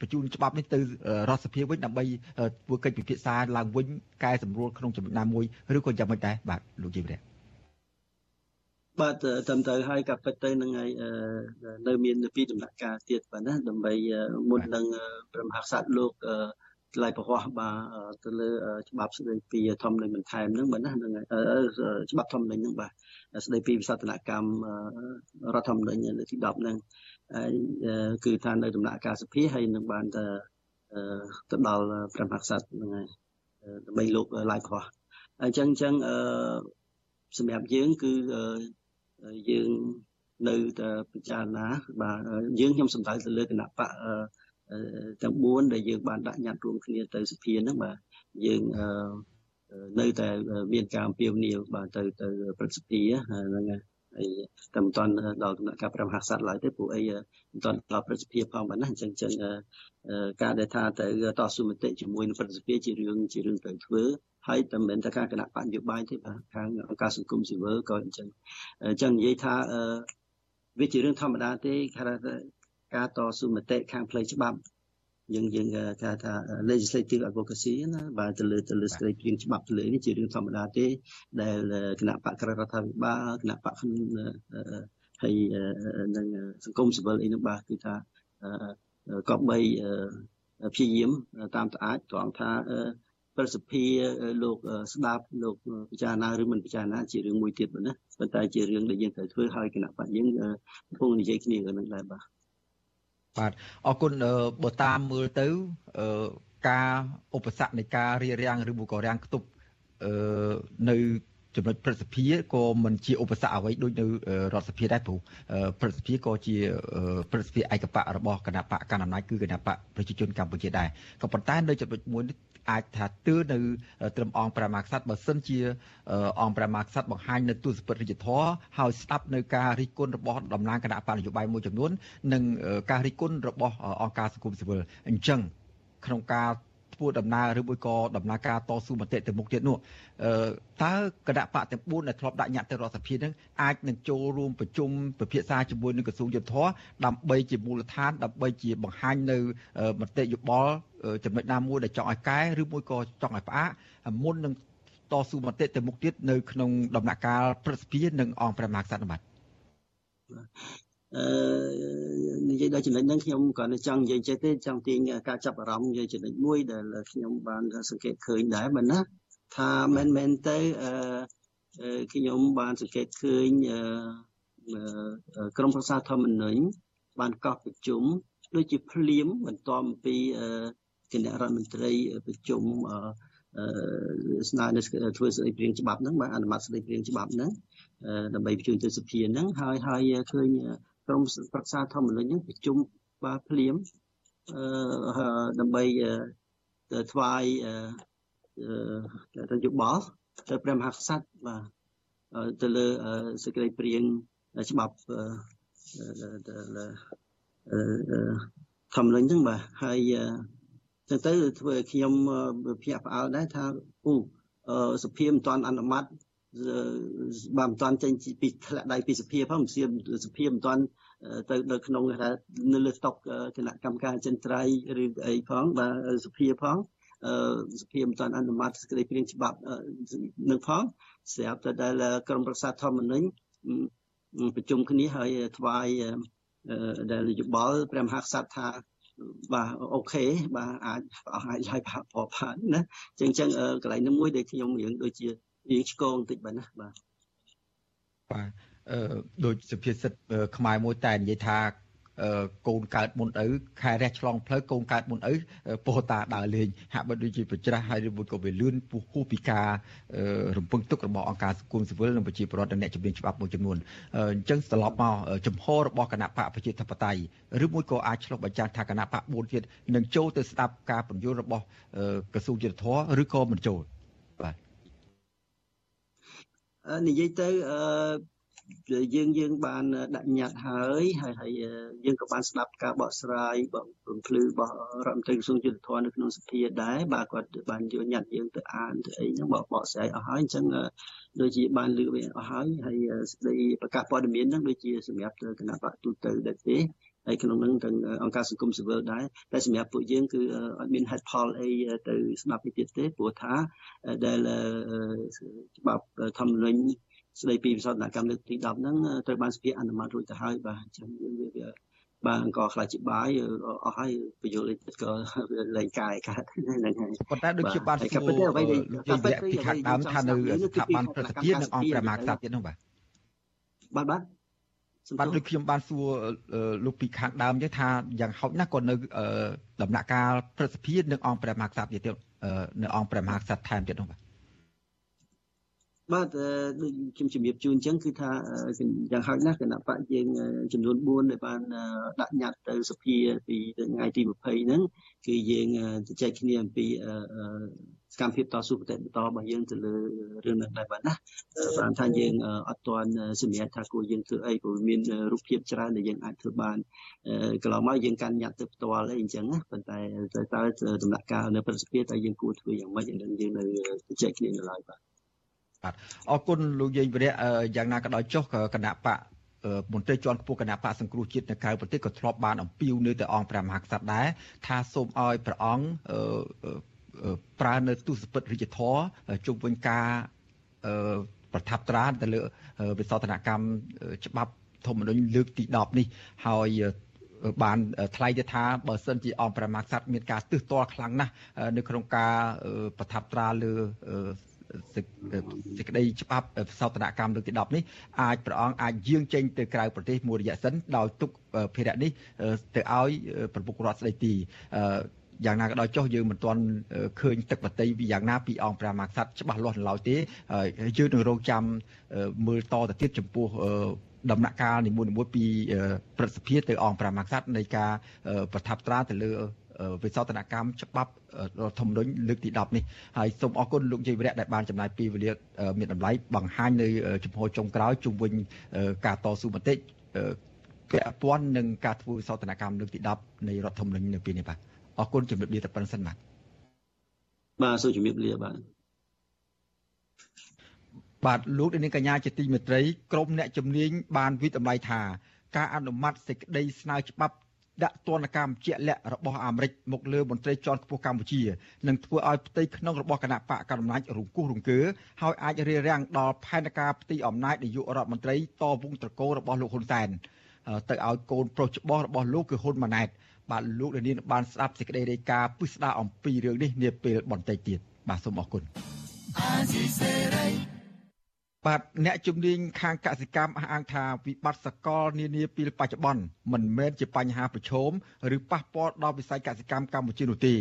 បញ្ជូនច្បាប់នេះទៅរដ្ឋសភាវិញដើម្បីធ្វើកិច្ចពិភាក្សាឡើងវិញកែសម្រួលក្នុងចំណុចណាមួយឬក៏យ៉ាងម៉េចដែរបាទលោកជីវរៈបាទតាមទៅហើយក៏ពិតទៅនឹងហើយនៅមានពីដំណាក់កាលទៀតបាទណាដើម្បីមុននឹងព្រះមហាក្សត្រលោកឡៃប្រហោះបាទទៅលើច្បាប់ស្តីពីធម្មនិញបន្ថែមហ្នឹងបាទណាហ្នឹងច្បាប់ធម្មនិញហ្នឹងបាទស្តីពីវិសោធនកម្មរដ្ឋធម្មនុញ្ញលើកទី10ហ្នឹង គឺថានៅដំណាក់កាលសភាហើយនឹងបានទៅទៅដល់ព្រះមហាក្សត្រហ្នឹងហើយដើម្បីលោកឡាយប្រហោះអញ្ចឹងអញ្ចឹងសម្រាប់យើងគឺយើងនៅតែពិចារណាបាទយើងខ្ញុំសំដៅទៅលើគណៈបកទាំង4ដែលយើងបានដាក់ញត្តិរួមគ្នាទៅសភាហ្នឹងបាទយើងនៅតែមានការអំពាវនាវបាទទៅទៅព្រឹទ្ធសភាហ្នឹង ហើយតែមិនទាន់ដល់ដំណាក់កាលព្រះមហាក្សត្រឡើយទេព្រោះអីមិនទាន់ដល់ព្រឹទ្ធសភាផងបាទណាអញ្ចឹងអញ្ចឹងការដែលថាទៅតស៊ូមតិជាមួយនឹងព្រឹទ្ធសភាជារឿងជារឿងត្រូវធ្វើហើយតែមិនតែការគណៈបញ្ញយោបាយទេបាទខាងអង្គការសង្គមស៊ីវិលក៏អញ្ចឹងអញ្ចឹងនិយាយថាវាជារឿងធម្មតាទេថាការតស៊ូមតិខាងផ្លូវច្បាប់ យើងយើងថាថា legislative advocacy ណាបាទទៅលើទៅលើស្ត្រីព្រៀងច្បាប់ទៅលើនេះជារឿងធម្មតាទេ ដែលគណៈបកក្ររដ្ឋាភិបាលគណៈបកហើយនឹងសង្គមស៊ីវិលអីនោះបាទគឺថាក៏បីព្យាយាមតាមតអាចត្រង់ថាប្រសិទ្ធភាពលោកស្ដាប់លោកពិចារណាឬមិនពិចារណាជារឿងមួយទៀតប៉ុណ្ណាប៉ុន្តែជារឿងដែលយើងត្រូវធ្វើឲ្យគណៈបកយើងកំពុងនិយាយគ្នានឹងដែរបាទ បាទអរគុណបើតាមមើលទៅការឧបសគ្គនៃការរៀបរៀងឬមួយក៏រាំងខ្ទប់នៅចំណុចព្រឹទ្ធសភាក៏មិនជាឧបសគ្គអ្វីដូចនៅរដ្ឋសភាដែរព្រោះព្រឹទ្ធសភាក៏ជាព្រឹទ្ធសភាឯកបៈរបស់គណៈបកកណ្ដាលអំណាចគឺគណៈបកប្រជាជនកម្ពុជាដែរក៏ប៉ុន្តែនៅចំណុចមួយនេះ អាចថាទឿនៅត្រឹមអង្គព្រះមហាក្សត្របើសិនជាអង្គព្រះមហាក្សត្របង្ហាញនៅទស្សនវិជ្ជាធម៌ហើយស្ដាប់នៅការរិះគន់របស់តំណាងគណៈបកនយោបាយមួយចំនួននិងការរិះគន់របស់អង្គការសង្គមស៊ីវិលអញ្ចឹងក្នុងការ ធ្វើដំណើរឬមួយក៏ដំណើរការតស៊ូមតិទៅមុខទៀតនោះតើគណៈបកទាំង4ដែលធ្លាប់ដាក់ញត្តិទៅរដ្ឋសភានឹងអាចនឹងចូលរួមប្រជុំពិភាក្សាជាមួយនឹងក្រសួងយុទ្ធភ័ពដើម្បីជាមូលដ្ឋានដើម្បីជាបង្ហាញនៅមតិយោបល់ចំណុចណាមួយដែលចង់ឲ្យកែឬមួយក៏ចង់ឲ្យផ្អាកមុននឹងតស៊ូមតិទៅមុខទៀតនៅក្នុងដំណាក់កាលព្រឹទ្ធសភានិងអង្គព្រះមហាក្សត្របាទ អឺនិយាយដល់ចំណុចហ្នឹងខ្ញុំក៏ចង់និយាយចេះទេចង់ទាញការចាប់អារម្មណ៍និយាយចំណុចមួយដែលខ្ញុំបានសង្កេតឃើញដែរមែនណាថាមែនមែនទៅអឺខ្ញុំបានសង្កេតឃើញក្រមប្រសាធម្មនិញបានកោះប្រជុំដូចជាភ្លាមបន្ទាប់ពីគណៈរដ្ឋមន្ត្រីប្រជុំស្នើនៅធ្វើស្ដីព្រៀងច្បាប់ហ្នឹងបានអនុម័តស្ដីព្រៀងច្បាប់ហ្នឹងដើម្បីបញ្ជូនទៅសភាហ្នឹងហើយហើយឃើញ ក្រុមប្រឹក្សាធម្មនុញ្ញប្រជុំបាទភ្លាមអឺដើម្បីថ្វាយទៅយោបល់ទៅព្រះមហាក្សត្របាទទៅលើសេចក្តីព្រៀងច្បាប់ធម្មនុញ្ញហ្នឹងបាទហើយចឹងទៅធ្វើឲ្យខ្ញុំភ្ញាក់ផ្អើលដែរថាអូសភាមិនទាន់អនុម័ត បើមិនទាន់ចេញពីធ្លាក់ដៃពីសភាផងសភាសភាមិនទាន់ទៅនៅក្នុងថានៅលើស្តុកគណៈកម្មការចិនត្រៃឬអីផងបាទសភាផងសភាមិនទាន់អនុម័តសេចក្តីព្រាងច្បាប់នឹងផងស្រាប់តែដែលក្រមប្រសាធម្មនុញ្ញប្រជុំគ្នាហើយថ្វាយដែលយោបល់ព្រះមហាក្សត្រថាបាទអូខេបាទអាចអាចឲ្យប្រផានណាអញ្ចឹងអញ្ចឹងកន្លែងនោះមួយដែលខ្ញុំរៀងដូចជា រៀងឆ្កងបន្តិចបាទណាបាទបាទអឺដូចសុភាសិតខ្មែរមួយតែនិយាយថាកូនកើតមុនឪខែរះឆ្លងផ្លូវកូនកើតមុនឪពោះតាដើរលេងហាក់បីដូចជាប្រច្រាស់ហើយឬមួយក៏វាលឿនពុះហួសពីការរំពឹងទុករបស់អង្គការសង្គមស៊ីវិលនិងប្រជាពលរដ្ឋនិងអ្នកជំនាញច្បាប់មួយចំនួនអញ្ចឹងត្រឡប់មកចំហរបស់គណៈបកប្រជាធិបតេយ្យឬមួយក៏អាចឆ្លុះបញ្ចាំងថាគណៈបក4ទៀតនឹងចូលទៅស្ដាប់ការបញ្យល់របស់ក្រសួងយុទ្ធភ័ពឬក៏មិនចូលបាទ និយាយទៅអឺយើងយើងបានដាក់ញត្តិហើយហើយហើយយើងក៏បានស្ដាប់ការបកស្រាយបំភ្លឺរបស់រដ្ឋមន្ត្រីក្រសួងយុទ្ធភ័ពនៅក្នុងសភាដែរបាទគាត់បានយកញត្តិយើងទៅអានទៅអីហ្នឹងបកបកស្រាយអស់ហើយអញ្ចឹងដូចជាបានលើកវាអស់ហើយហើយសេចក្តីប្រកាសព័ត៌មានហ្នឹងដូចជាសម្រាប់គណៈបកទូទៅដែរទេ ហើយក្នុងនឹងទាំងអង្គការសង្គមស៊ីវិលដែរតែសម្រាប់ពួកយើងគឺអត់មានហេតុផលអីទៅស្ដាប់ពីទៀតទេព្រោះថាដែលច្បាប់ធម្មនុញ្ញស្ដីពីវិសោធនកម្មលើកទី10ហ្នឹងត្រូវបានសភាអនុម័តរួចទៅហើយបាទអញ្ចឹងវាវាបាទអង្គខ្លាចជាបាយអស់ហើយបញ្យល់លេខក៏លែងកាយកើតហ្នឹងហើយប៉ុន្តែដូចជាបានសួរលោកយាយពីខាងដើមថានៅស្ថាប័នប្រសិទ្ធភាពនិងអង្គព្រះមហាក្សត្រទៀតនោះបាទបាទបាទ បាទដូចខ្ញុំបានសួរលោកពីខាងដើមចឹងថាយ៉ាងហោចណាស់ក៏នៅដំណាក់កាលប្រសិទ្ធភាពនិងអង្គព្រះមហាក្សត្រទៀតនៅអង្គព្រះមហាក្សត្រថែមទៀតនោះបាទបាទដូចខ្ញុំជំរាបជូនអញ្ចឹងគឺថាយ៉ាងហោចណាស់គណៈបកយើងចំនួន4ដែលបានដាក់ញត្តិទៅសភាពីថ្ងៃទី20ហ្នឹងគឺយើងជជែកគ្នាអំពី សកម្មភាពតស៊ូប្រតិបត្តិរបស់យើងទៅលើរឿងនេះដែរបាទណាបានថាយើងអត់ទាន់សម្រាប់ថាគួរយើងធ្វើអីព្រោះមានរូបភាពច្រើនដែលយើងអាចធ្វើបានកន្លងមកយើងកាន់ញត្តិទៅផ្ទាល់អីអញ្ចឹងណាប៉ុន្តែតើដំណាក់កាលនៅប្រសិទ្ធភាពតើយើងគួរធ្វើយ៉ាងម៉េចយើងនៅជជែកគ្នានៅឡើយបាទបាទអរគុណលោកយាយវិរៈយ៉ាងណាក៏ដោយចុះគណៈបកមន្ត្រីជាន់ខ្ពស់គណៈបកសង្គ្រោះជាតិនៅក្រៅប្រទេសក៏ធ្លាប់បានអំពាវនាវទៅអង្គព្រះមហាក្សត្រដែរថាសូមឲ្យព្រះអង្គ ប្រើនៅទស្សពិតរាជធរជុំវិញការប្រថាប់ត្រាទៅលើវិសោធនកម្មច្បាប់ធម្មនុញ្ញលើកទី10នេះហើយបានថ្លែងទៅថាបើសិនជាអង្គព្រះមហាក្សត្រមានការទើសទាល់ខ្លាំងណាស់នៅក្នុងការប្រថាប់ត្រាលើសេចក្តីច្បាប់សោតនកម្មលើកទី10នេះអាចព្រះអង្គអាចយាងចេញទៅក្រៅប្រទេសមួយរយៈសិនដោយទុកភារៈនេះទៅឲ្យប្រមុខរដ្ឋស្ដីទី យ៉ាងណាក៏ដោយចុះយើងមិនទាន់ឃើញទឹកបតីពីយ៉ាងណាពីអង្គព្រះមហាក្សត្រច្បាស់លាស់នៅឡើយទេយើងនឹងរងចាំមើលតទៅទៀតចំពោះដំណាក់កាលនីមួយៗពីប្រសិទ្ធភាពទៅអង្គព្រះមហាក្សត្រនៃការប្រថាប់ត្រាទៅលើវិសោធនកម្មច្បាប់ធម្មនុញ្ញលើកទី10នេះហើយសូមអរគុណលោកជ័យវរៈដែលបានចំណាយពេលវេលាមានតម្លៃបង្ហាញនៅចំហចុងក្រោយជុំវិញការតស៊ូមតិពាក់ព័ន្ធនឹងការធ្វើវិសោធនកម្មលើកទី10នៃរដ្ឋធម្មនុញ្ញនៅពេលនេះបាទ អរគុណជំរាបលាតែប៉ុណ្្នឹងសិនបាទបាទសូមជំរាបលាបាទបាទលោកនាងកញ្ញាជាទីមេត្រីក្រមអ្នកជំនាញបានវិតម្លៃថាការអនុម័តសេចក្តីស្នើច្បាប់ដាក់ទណ្ឌកម្មជាក់លាក់របស់អាមេរិកមកលើមន្ត្រីជាន់ខ្ពស់កម្ពុជានឹងធ្វើឲ្យផ្ទៃក្នុងរបស់គណៈបកកណ្ដាលអំណាចរង្គោះរង្គើហើយអាចរារាំងដល់ផែនការផ្ទៃអំណាចនាយករដ្ឋមន្ត្រីតវងត្រកូលរបស់លោកហ៊ុនសែនទៅឲ្យកូនប្រុសច្បងរបស់លោកគឺហ៊ុនម៉ាណែត បាទលោកលានបានស្ដាប់សេចក្តីរាយការណ៍ពិស្ដារអំពីរឿងនេះនាពេលបន្តិចទៀតបាទសូមអរគុណអាស៊ីសេរីបាទអ្នកជំនាញខាងកសិកម្មអះអាងថាវិបត្តិសកលនានាពេលបច្ចុប្បន្នមិនមែនជាបញ្ហាប្រឈមឬប៉ះពាល់ដល់វិស័យកសិកម្មកម្ពុជានោះទេ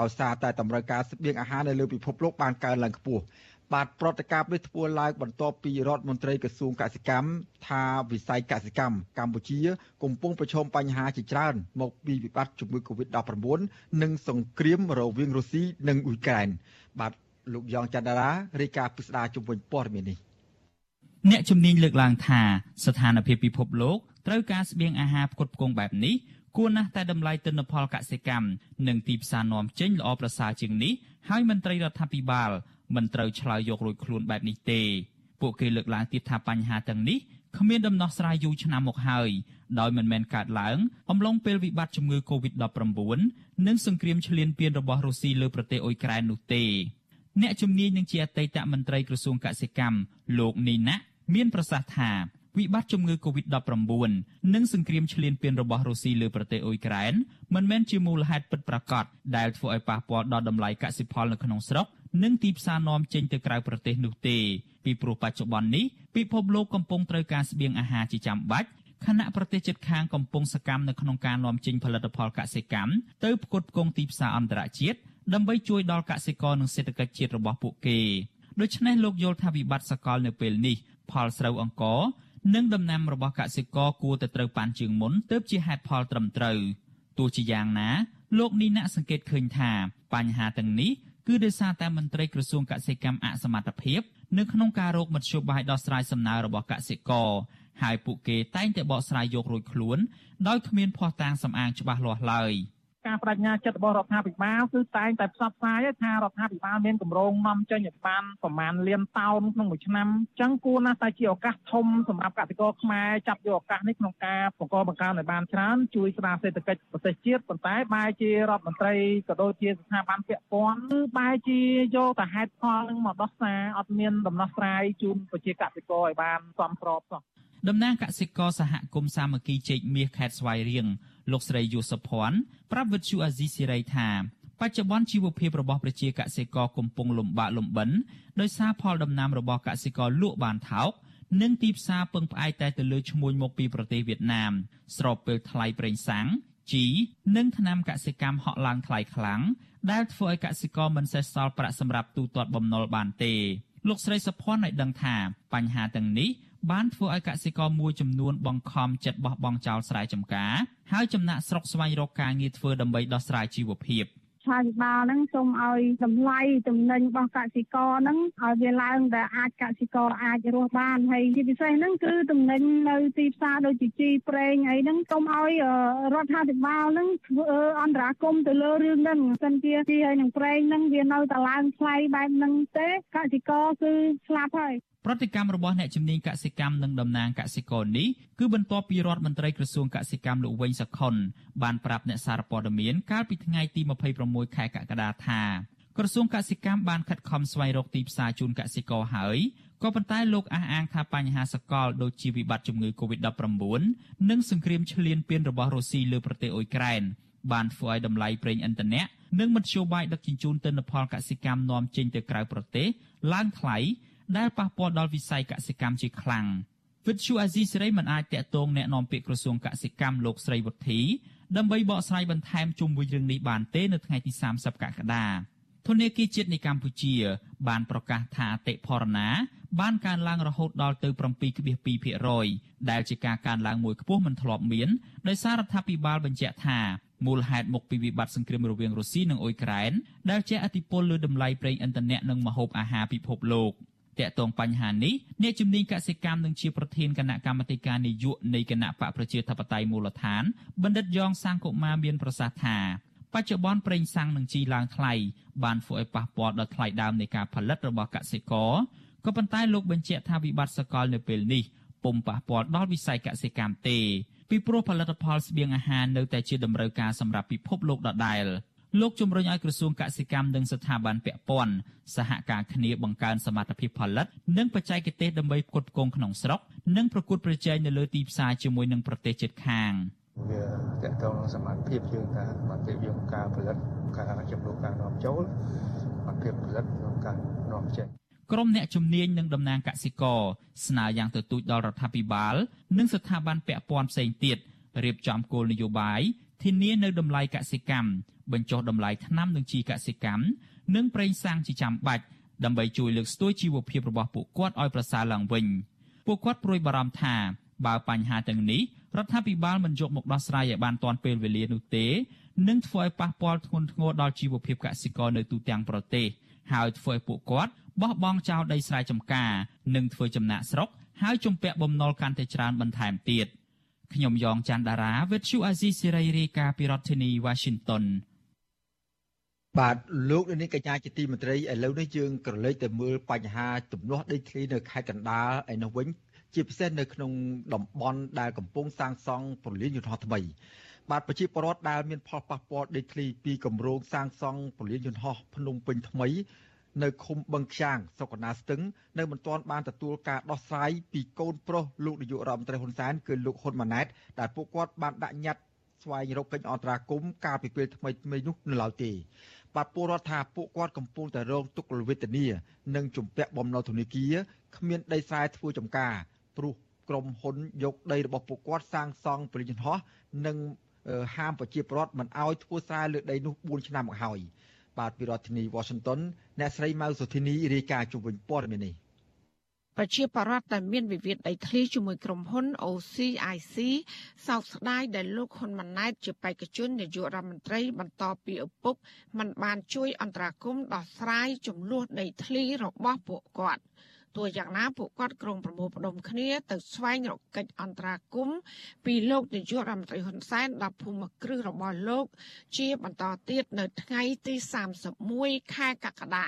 ដោយសារតែតម្រូវការស្បៀងអាហារនៅលើពិភពលោកបានកើនឡើងខ្ពស់ បាទប្រតិកម្មនេះធ្វើឡើងបន្ទាប់ពីរដ្ឋមន្ត្រីក្រសួងកសិកម្មថាវិស័យកសិកម្មកម្ពុជា កំពុងប្រឈមបញ្ហាជាច្រើន មកពីវិបត្តិជំងឺ Covid-19 និងសង្គ្រាមរវាងរុស្ស៊ីនិងអ៊ុយក្រែនបាទលោកយ៉ងច័ន្ទរារាយការណ៍ពិស្ដារជំវិញព័ត៌មាននេះអ្នកជំនាញលើកឡើងថាស្ថានភាពពិភពលោកត្រូវការស្បៀងអាហារផ្គត់ផ្គង់បែបនេះគួរណាស់តែតម្លៃទិន្នផលកសិកម្មនិងទីផ្សារនាំចេញល្អប្រសើរជាងនេះហើយមន្ត្រីរដ្ឋាភិបាល មិនត្រូវឆ្លើយយករួចខ្លួនបែបនេះទេពួកគេលើកឡើងទៀតថាបញ្ហាទាំងនេះគ្មានដំណោះស្រាយយូរឆ្នាំមកហើយដោយមិនមែនកើតឡើងអំឡុងពេលវិបត្តិជំងឺ Covid-19 និងសង្គ្រាមឈ្លានពានរបស់រុស្ស៊ីលើប្រទេសអ៊ុយក្រែននោះទេអ្នកជំនាញនឹងជាអតីតមន្ត្រីក្រសួងកសិកម្មលោកនីណាមានប្រសាសន៍ថាវិបត្តិជំងឺ Covid-19 និងសង្គ្រាមឈ្លានពានរបស់រុស្ស៊ីលើប្រទេសអ៊ុយក្រែនមិនមែនជាមូលហេតុពិតប្រាកដដែលធ្វើឲ្យប៉ះពាល់ដល់តម្លៃកសិផលនៅក្នុងស្រុក និងទីផ្សារនាំចេញទៅក្រៅប្រទេសនោះទេពីព្រោះបច្ចុប្បន្ននេះពិភពលោកកំពុងត្រូវការស្បៀងអាហារជាចាំបាច់ខណៈប្រទេសជិតខាងកំពុងសកម្មនៅក្នុងការនាំចេញផលិតផលកសិកម្មទៅផ្គត់ផ្គង់ទីផ្សារអន្តរជាតិដើម្បីជួយដល់កសិករនិងសេដ្ឋកិច្ចជាតិរបស់ពួកគេដូច្នេះលោកយល់ថាវិបត្តិសកលនៅពេលនេះផលស្រូវអង្ករនិងដំណាំរបស់កសិករគួរតែត្រូវប៉ាន់ជាងមុនទើបជាហេតុផលត្រឹមត្រូវទោះជាយ៉ាងណាលោកនីណាក់សង្កេតឃើញថាបញ្ហាទាំងនេះ គឺដោយសារតែមន្ត្រីក្រសួងកសិកម្មអសមត្ថភាពនៅក្នុងការរកមធ្យោបាយដោះស្រាយសំណើរបស់កសិករហើយពួកគេតែងតែបកស្រាយយករួចខ្លួនដោយគ្មានភ័ស្តុតាងសំអាងច្បាស់លាស់ឡើយ។ ការបដិញ្ញាចិត្តរបស់រដ្ឋាភិបាលគឺតែងតែផ្សព្វផ្សាយថារដ្ឋាភិបាលមានគម្រោងនាំចេញឲ្យបានប្រមាណលានតោនក្នុងមួយឆ្នាំអញ្ចឹងគួរណាស់តែជាឱកាសធំសម្រាប់កសិករខ្មែរចាប់យកឱកាសនេះក្នុងការបង្កបង្កើនឲ្យបានច្រើនជួយស្ដារសេដ្ឋកិច្ចប្រទេសជាតិប៉ុន្តែបែរជារដ្ឋមន្ត្រីក៏ដូចជាស្ថាប័នពាក់ព័ន្ធគឺបែរជាយកតែហេតុផលនឹងមកដោះសារអត់មានដំណោះស្រាយជូនប្រជាកសិករឲ្យបានសមស្របសោះតំណាងកសិករសហគមន៍សាមគ្គីជែកមាសខេត្តស្វាយរៀង លោកស្រីយូសុភ័ណ្ឌប្រាប់វិទ្យុអាស៊ីសេរីថាបច្ចុប្បន្នជីវភាពរបស់ប្រជាកសិករកំពុងលំបាកលំបិនដោយសារផលដំណាំរបស់កសិករលក់បានថោកនិងទីផ្សារពឹងផ្អែកតែទៅលើឈ្មួញមកពីប្រទេសវៀតណាម ស្របពេលថ្លៃប្រេងសាំងជីនិងថ្នាំកសិកម្មហក់ឡើងថ្លៃខ្លាំងដែលធ្វើឲ្យកសិករមិនសេសសល់ប្រាក់សម្រាប់ទូទាត់បំណុលបានទេលោកស្រីសុភ័ណ្ឌឲ្យដឹងថាបញ្ហាទាំងនេះ បានធ្វើឲ្យកសិករមួយចំនួនបង្ខំចិត្តបោះបង់ចោលស្រែចម្ការហើយចំណាក់ស្រុកស្វែងរកការងារធ្វើដើម្បីដោះស្រាយជីវភាព។រដ្ឋាភិបាលហ្នឹងសូមឲ្យតម្លៃទំនិញរបស់កសិករហ្នឹងឲ្យវាឡើងដែលអាចកសិករអាចរស់បានហើយជាពិសេសហ្នឹងគឺទំនិញនៅទីផ្សារដូចជាជីប្រេងអីហ្នឹងសូមឲ្យរដ្ឋាភិបាលហ្នឹងធ្វើអន្តរាគមន៍ទៅលើរឿងហ្នឹងសិនជាជីហើយនឹងប្រេងហ្នឹងវានៅតែឡើងថ្លៃបែបហ្នឹងទេកសិករគឺស្លាប់ហើយ ប្រតិកម្មរបស់អ្នកជំនាញកសិកម្មនិងតំណាងកសិករនេះគឺបន្ទាប់ពីរដ្ឋមន្ត្រីក្រសួងកសិកម្មលោកវិញសខុនបានប្រាប់អ្នកសារព័ត៌មានកាលពីថ្ងៃទី26ខែកក្កដាថាក្រសួងកសិកម្មបានខិតខំស្វែងរកទីផ្សារជូនកសិករហើយក៏ប៉ុន្តែលោកអះអាងថាបញ្ហាសកលដូចជាវិបត្តិជំងឺ Covid-19 និងសង្គ្រាមឈ្លានពានរបស់រុស្ស៊ីលើប្រទេសអ៊ុយក្រែនបានធ្វើឲ្យតម្លៃប្រេងឥន្ធនៈនិងមធ្យោបាយដឹកជញ្ជូនទិន្នផលកសិកម្មនាំចេញទៅក្រៅប្រទេសឡើងថ្លៃ ដែលប៉ះពាល់ដល់វិស័យកសិកម្មជាខ្លាំងវិទ្យុអាស៊ីសេរីមិនអាចតាក់ទងแนะនាំពាក្យក្រសួងកសិកម្មលោកស្រីវុធីដើម្បីបកស្រាយបន្ថែមជុំវិញរឿងនេះបានទេនៅថ្ងៃទី30កក្កដាធនធានគីជាតិនៃកម្ពុជា បានប្រកាសថាអតិផរណា បានកើនឡើងរហូតដល់ទៅ7.2%ដែលជាការកើនឡើងមួយខ្ពស់មិនធ្លាប់មានដោយសាររដ្ឋាភិបាលបញ្ជាក់ថាមូលហេតុមកពីវិបត្តិសង្គ្រាមរវាងរុស្ស៊ីនិងអ៊ុយក្រែនដែលជះឥទ្ធិពលលើតម្លៃប្រេងឥន្ធនៈនិងម្ហូបអាហារពិភពលោក។ តកតងបញ្ហានេះអ្នកជំនាញកសិកម្មនឹងជាប្រធានគណៈកម្មាធិការនយោបាយនៃគណៈបកប្រជាធិបតេយ្យមូលដ្ឋានបណ្ឌិតយ៉ងសាងកុមារមានប្រសាសន៍ថាបច្ចុប្បន្នប្រេងសាំងនឹងជីឡើងថ្លៃបានធ្វើឲ្យប៉ះពាល់ដល់ថ្លៃដើមនៃការផលិតរបស់កសិករក៏ប៉ុន្តែលោកបញ្ជាក់ថាវិបត្តិសកលនៅពេលនេះពុំប៉ះពាល់ដល់វិស័យកសិកម្មទេពីព្រោះផលិតផលស្បៀងអាហារនៅតែជាតម្រូវការសម្រាប់ពិភពលោកដដែល។ លោកជំរុញឲ្យក្រសួងកសិកម្មនិងស្ថាប័នពាក់ព័ន្ធសហការគ្នាបង្កើនសមត្ថភាពផលិត និងបច្ចេកទេសដើម្បីផ្គត់ផ្គង់ក្នុងស្រុកនិងប្រកួតប្រជែងនៅលើទីផ្សារជាមួយនឹងប្រទេសជិតខាងវាតកតងសមត្ថភាពយើងថាសមត្ថភាពយើងការផលិតការចំនួនការនាំចូលសមត្ថភាពផលិតក្នុងការនាំចេញក្រុមអ្នកជំនាញនិងតំណាងកសិករស្នើយ៉ាងទទូចដល់រដ្ឋាភិបាល និងស្ថាប័នពាក់ព័ន្ធផ្សេងទៀតរៀបចំគោលនយោបាយធានានៅតម្លៃកសិកម្ម បញ្ចុះតម្លៃថ្នាំនិងជីកសិកម្មនិងប្រេងសាំងជាចាំបាច់ដើម្បីជួយលើកស្ទួយជីវភាពរបស់ពួកគាត់ឲ្យប្រសើរឡើងវិញពួកគាត់ព្រួយបារម្ភថាបើបញ្ហាទាំងនេះរដ្ឋាភិបាលមិនយកមកដោះស្រាយឲ្យបានទាន់ពេលវេលានោះទេនឹងធ្វើឲ្យប៉ះពាល់ធ្ងន់ធ្ងរដល់ជីវភាពកសិករនៅទូទាំងប្រទេសហើយធ្វើឲ្យពួកគាត់បោះបង់ចោលដីស្រែចម្ការនិងធ្វើចំណាក់ស្រុកហើយជំពាក់បំណុលកាន់តែច្រើនបន្ថែមទៀតខ្ញុំយ៉ងច័ន្ទដារាវិទ្យុអាស៊ីសេរីរាយការណ៍ពីរដ្ឋធានី Washington បាទលោកនាងកញ្ញាជាទីមេត្រីឥឡូវនេះយើងក្រឡេកទៅមើលបញ្ហាទំនាស់ដីធ្លីនៅខេត្តកណ្ដាលឯនោះវិញជាពិសេសនៅក្នុងតំបន់ដែលកំពុងសាងសង់ពលានយន្តហោះថ្មីបាទប្រជាពលរដ្ឋដែលមានផលប៉ះពាល់ដីធ្លីពីគម្រោងសាងសង់ពលានយន្តហោះភ្នំពេញថ្មី នៅឃុំបឹងខ្យាងស្រុកកណ្ដាលស្ទឹងនៅមិនទាន់បានទទួលការដោះស្រាយពីកូនប្រុសលោកនាយករដ្ឋមន្ត្រីហ៊ុនសែនគឺលោកហ៊ុនម៉ាណែតដែលពួកគាត់បានដាក់ញត្តិស្វែងរកកិច្ចអន្តរាគមន៍កាលពីពេលថ្មីថ្មីនោះនៅឡើយទេ បាទពលរដ្ឋថាពួកគាត់កំពុងតែរងទុក្ខវេទនានិងជំពាក់បំណុលធនាគារគ្មានដីស្រែធ្វើចំការព្រោះក្រុមហ៊ុនយកដីរបស់ពួកគាត់សាងសង់ពលិជនហោះនិងហាមប្រជាពលរដ្ឋមិនអោយធ្វើស្រែលើដីនោះ4ឆ្នាំមកហើយបាទពីរដ្ឋធានី Washington អ្នកស្រីម៉ៅសុធីនីរាយការណ៍ជុំវិញព័ត៌មាននេះ ប្រជាបរដ្ឋដែលមានវិវាទដីធ្លីជាមួយក្រុមហ៊ុន OCIC សោកស្ដាយដែលលោកហ៊ុនម៉ាណែតជាបេក្ខជននាយករដ្ឋមន្ត្រីបន្តពីឪពុកមិនបានជួយអន្តរាគមន៍ដោះស្រាយចំនួនដីធ្លីរបស់ពួកគាត់ទោះយ៉ាងណាពួកគាត់ក្រុងប្រមូលផ្ដុំគ្នាទៅស្វែងរកកិច្ចអន្តរាគមន៍ពីលោកនាយករដ្ឋមន្ត្រីហ៊ុនសែនដល់ភូមិគ្រឹះរបស់លោក ជាបន្តទៀតនៅថ្ងៃទី31ខែកក្កដា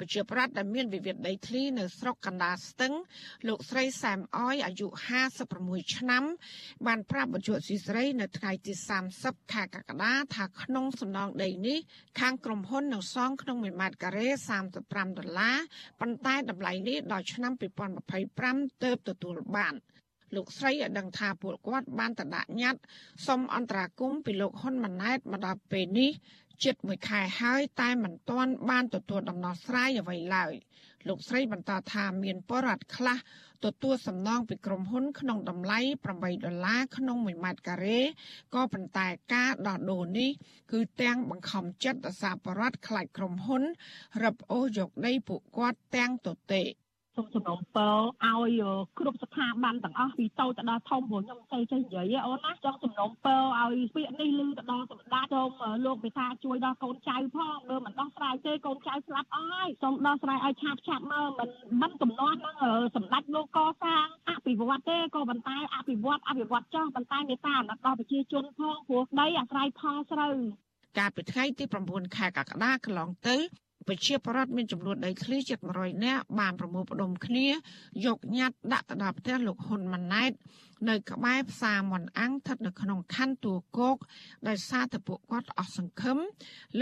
ប្រជាប្រដ្ឋដែលមានវិវាទដីធ្លីនៅស្រុកកណ្ដាលស្ទឹង លោកស្រីសែមអយអាយុ56ឆ្នាំ បានប្រាប់បច្ចុប្បន្នស៊ីស្រី នៅថ្ងៃទី30ខែកក្កដាថាក្នុងសំណងដីនេះខាងក្រុមហ៊ុននៅសងក្នុង1ម៉ែត្រការ៉េ35ដុល្លារប៉ុន្តែតម្លៃនេះដល់ឆ្នាំ2025ទើបទទួលបានលោកស្រីឲ្យដឹងថាពួកគាត់បានតដាក់ញត្តិសុំអន្តរាគមន៍ពីលោកហ៊ុនម៉ាណែតមកដល់ពេលនេះ ជិតមួយខែហើយតែមិនទាន់បានទទួលដំណោះស្រាយអ្វីឡើយលោកស្រីបន្តថាមានបរិវត្តខ្លះទទួលសំណងពីក្រុមហ៊ុនក្នុងតម្លៃ8ដុល្លារក្នុង1ម៉ែត្រការ៉េក៏ប៉ុន្តែការដោះដូរនេះគឺទាំងបង្ខំចិត្តអសាបរដ្ឋខ្លាចក្រុមហ៊ុនរឹបអូសយកដីពួកគាត់ទាំងទទេ សូមសំណូមពរឲ្យគ្រប់ស្ថាប័នទាំងអស់ពីតូចទៅដល់ធំព្រោះខ្ញុំមិនទៅចេះនិយាយអូនណាចង់សំណូមពរឲ្យពាក្យនេះឮទៅដល់សម្ដេចសូមលោកពិសាជួយដល់កូនចៅផងមើលមិនដោះស្រាយទេកូនចៅស្លាប់អស់ហើយសូមដោះស្រាយឲ្យឆាប់ឆាប់មើលមិនមិនកំណត់នឹងសម្ដេចលោកកសាងអភិវឌ្ឍទេក៏ប៉ុន្តែអភិវឌ្ឍអភិវឌ្ឍចោះប៉ុន្តែមេត្តាអាណិតដល់ប្រជាជនផងព្រោះដីអាស្រ័យផលស្រូវកាលពីថ្ងៃទី9ខែកក្កដាកន្លងទៅ ប្រជាពលរដ្ឋមានចំនួនដីធ្លីជិត100នាក់បានប្រមូលផ្ដុំគ្នាយកញត្តិដាក់ទៅដល់ផ្ទះលោកហ៊ុនម៉ាណែតនៅក្បែរផ្សារមន់អាំងស្ថិតនៅក្នុងខណ្ឌទួលគោកដោយសារតែពួកគាត់អស់សង្ឃឹម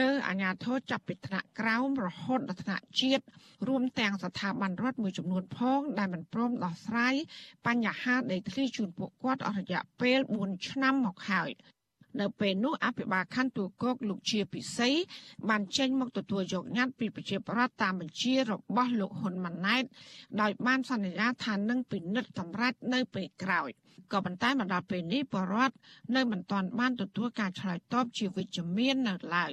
លើអាជ្ញាធរចាប់ពីថ្នាក់ក្រោមរហូតដល់ថ្នាក់ជាតិរួមទាំងស្ថាប័នរដ្ឋមួយចំនួនផងដែលមិនព្រមដោះស្រាយបញ្ហាដីធ្លីជូនពួកគាត់អស់រយៈពេល4ឆ្នាំមកហើយ នៅពេលនោះអភិបាលខណ្ឌទូកកលោកជាពិសីបានចេញមកទទួលយកញត្តិពីប្រជាប្រដ្ឋតាមបញ្ជារបស់លោកហ៊ុនម៉ាណែតដោយបានសន្យាថានឹងពិនិត្យសម្រេចនៅពេលក្រោយក៏ប៉ុន្តែមកដល់ពេលនេះបរដ្ឋនៅមិនទាន់បានទទួលការឆ្លើយតបជាវិជ្ជមាននៅឡើយ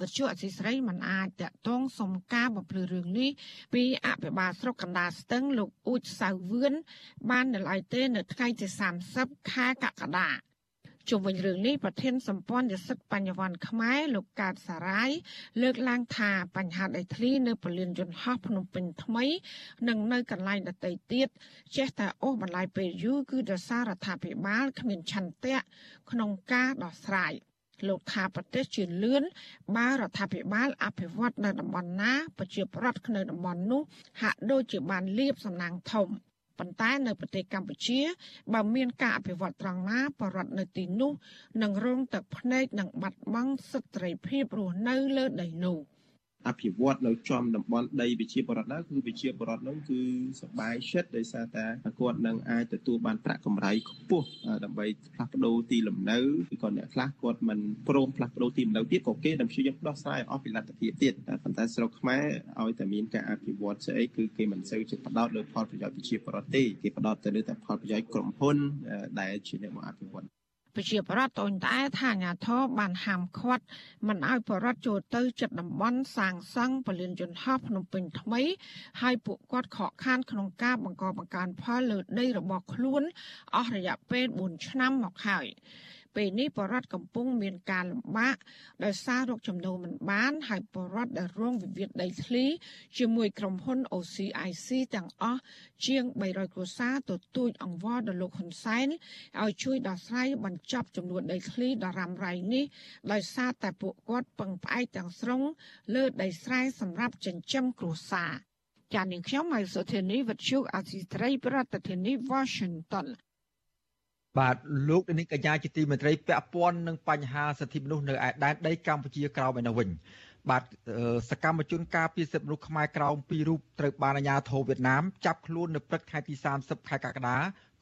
វិទ្យុអសីស្រីមិនអាចតកតងសុំការបំភ្លឺរឿងនេះពីអភិបាលស្រុកកណ្ដាលស្ទឹងលោកអ៊ូចសៅវឿនបាននៅឡើយទេនៅថ្ងៃទី30ខែកក្កដា ជុំវិញរឿងនេះប្រធានសម្ព័ន្ធនិស្សិតបញ្ញវន្តខ្មែរលោកកើតសារាយលើកឡើងថាបញ្ហាដីធ្លីនៅពលានយន្តហោះភ្នំពេញថ្មី និងនៅកន្លែងដទៃទៀតចេះតែអូសបន្លាយពេលយូរគឺដោយសាររដ្ឋាភិបាលគ្មានឆន្ទៈក្នុងការដោះស្រាយលោកថាប្រទេសជាលឿនបើរដ្ឋាភិបាលអភិវឌ្ឍនៅតំបន់ណាប្រជាប្រដ្ឋនៅតំបន់នោះហាក់ដូចជាបានលៀបសំណាងធំ ប៉ុន្តែនៅប្រទេសកម្ពុជាបើមានការអភិវឌ្ឍត្រង់ណាបរដ្ឋនៅទីនោះនឹងរងទឹកភ្នែកនិងបាត់បង់សិទ្ធិភាពរស់នៅលើដីនោះ។ អភិវឌ្ឍនៅចំតំបន់ដីវិជាបរដ្ឋណាគឺវិជាបរដ្ឋនោះគឺសបាយចិត្តដោយសារតែគាត់នឹងអាចទទួលបានប្រាក់កម្រៃខ្ពស់ដើម្បីផ្លាស់ប្ដូរទីលំនៅឬក៏អ្នកខ្លះគាត់មិនព្រមផ្លាស់ប្ដូរទីលំនៅទៀតក៏គេនឹងព្យាយាមដោះស្រាយអស់ពីលទ្ធភាពទៀតតែប៉ុន្តែស្រុកខ្មែរឲ្យតែមានការអភិវឌ្ឍស្អីគឺគេមិនសូវចិត្តផ្ដោតលើផលប្រយោជន៍វិជាបរដ្ឋទេគេផ្ដោតទៅលើតែផលប្រយោជន៍ក្រុមហ៊ុនដែលជាអ្នកមកអភិវឌ្ឍ ប្រជាប្រដ្ឋតូនតែថាអាញាធរបានហាមឃាត់មិនឲ្យប្រដ្ឋចូលទៅចិត្តតំបន់សាងសង់ពលានយន្តហោះភ្នំពេញថ្មីហើយពួកគាត់ខកខានក្នុងការបង្កបង្កើនផលលើដីរបស់ខ្លួនអស់រយៈពេល4ឆ្នាំមកហើយ ពេលនេះបរដ្ឋកំពុងមានការលំបាកដោយសាររកចំណូលមិនបាន ហើយបរដ្ឋដែលរងវិវាទដីធ្លីជាមួយក្រុមហ៊ុន OCIC ទាំងអស់ជាង300គ្រួសារទទូចអង្វរដល់លោកហ៊ុនសែនឲ្យជួយដោះស្រាយបញ្ចប់ចំនួនដីធ្លីដ៏រ៉ាំរ៉ៃនេះដោយសារតែពួកគាត់ពឹងផ្អែកទាំងស្រុងលើដីស្រែសម្រាប់ចិញ្ចឹមគ្រួសារចាននាងខ្ញុំម៉ៃសុធានីវិទ្យុអាស៊ីត្រីប្រធានាធិបតី Washington បាទលោកនាងកញ្ញាជាទីមេត្រីពាក់ព័ន្ធនឹងបញ្ហាសិទ្ធិមនុស្សនៅឯដែនដីកម្ពុជាក្រោមឯនោះវិញបាទសកម្មជនការពារសិទ្ធិមនុស្សខ្មែរក្រោមពីររូបត្រូវបានអាជ្ញាធរវៀតណាមចាប់ខ្លួននៅព្រឹកថ្ងៃទី30ខែកក្កដា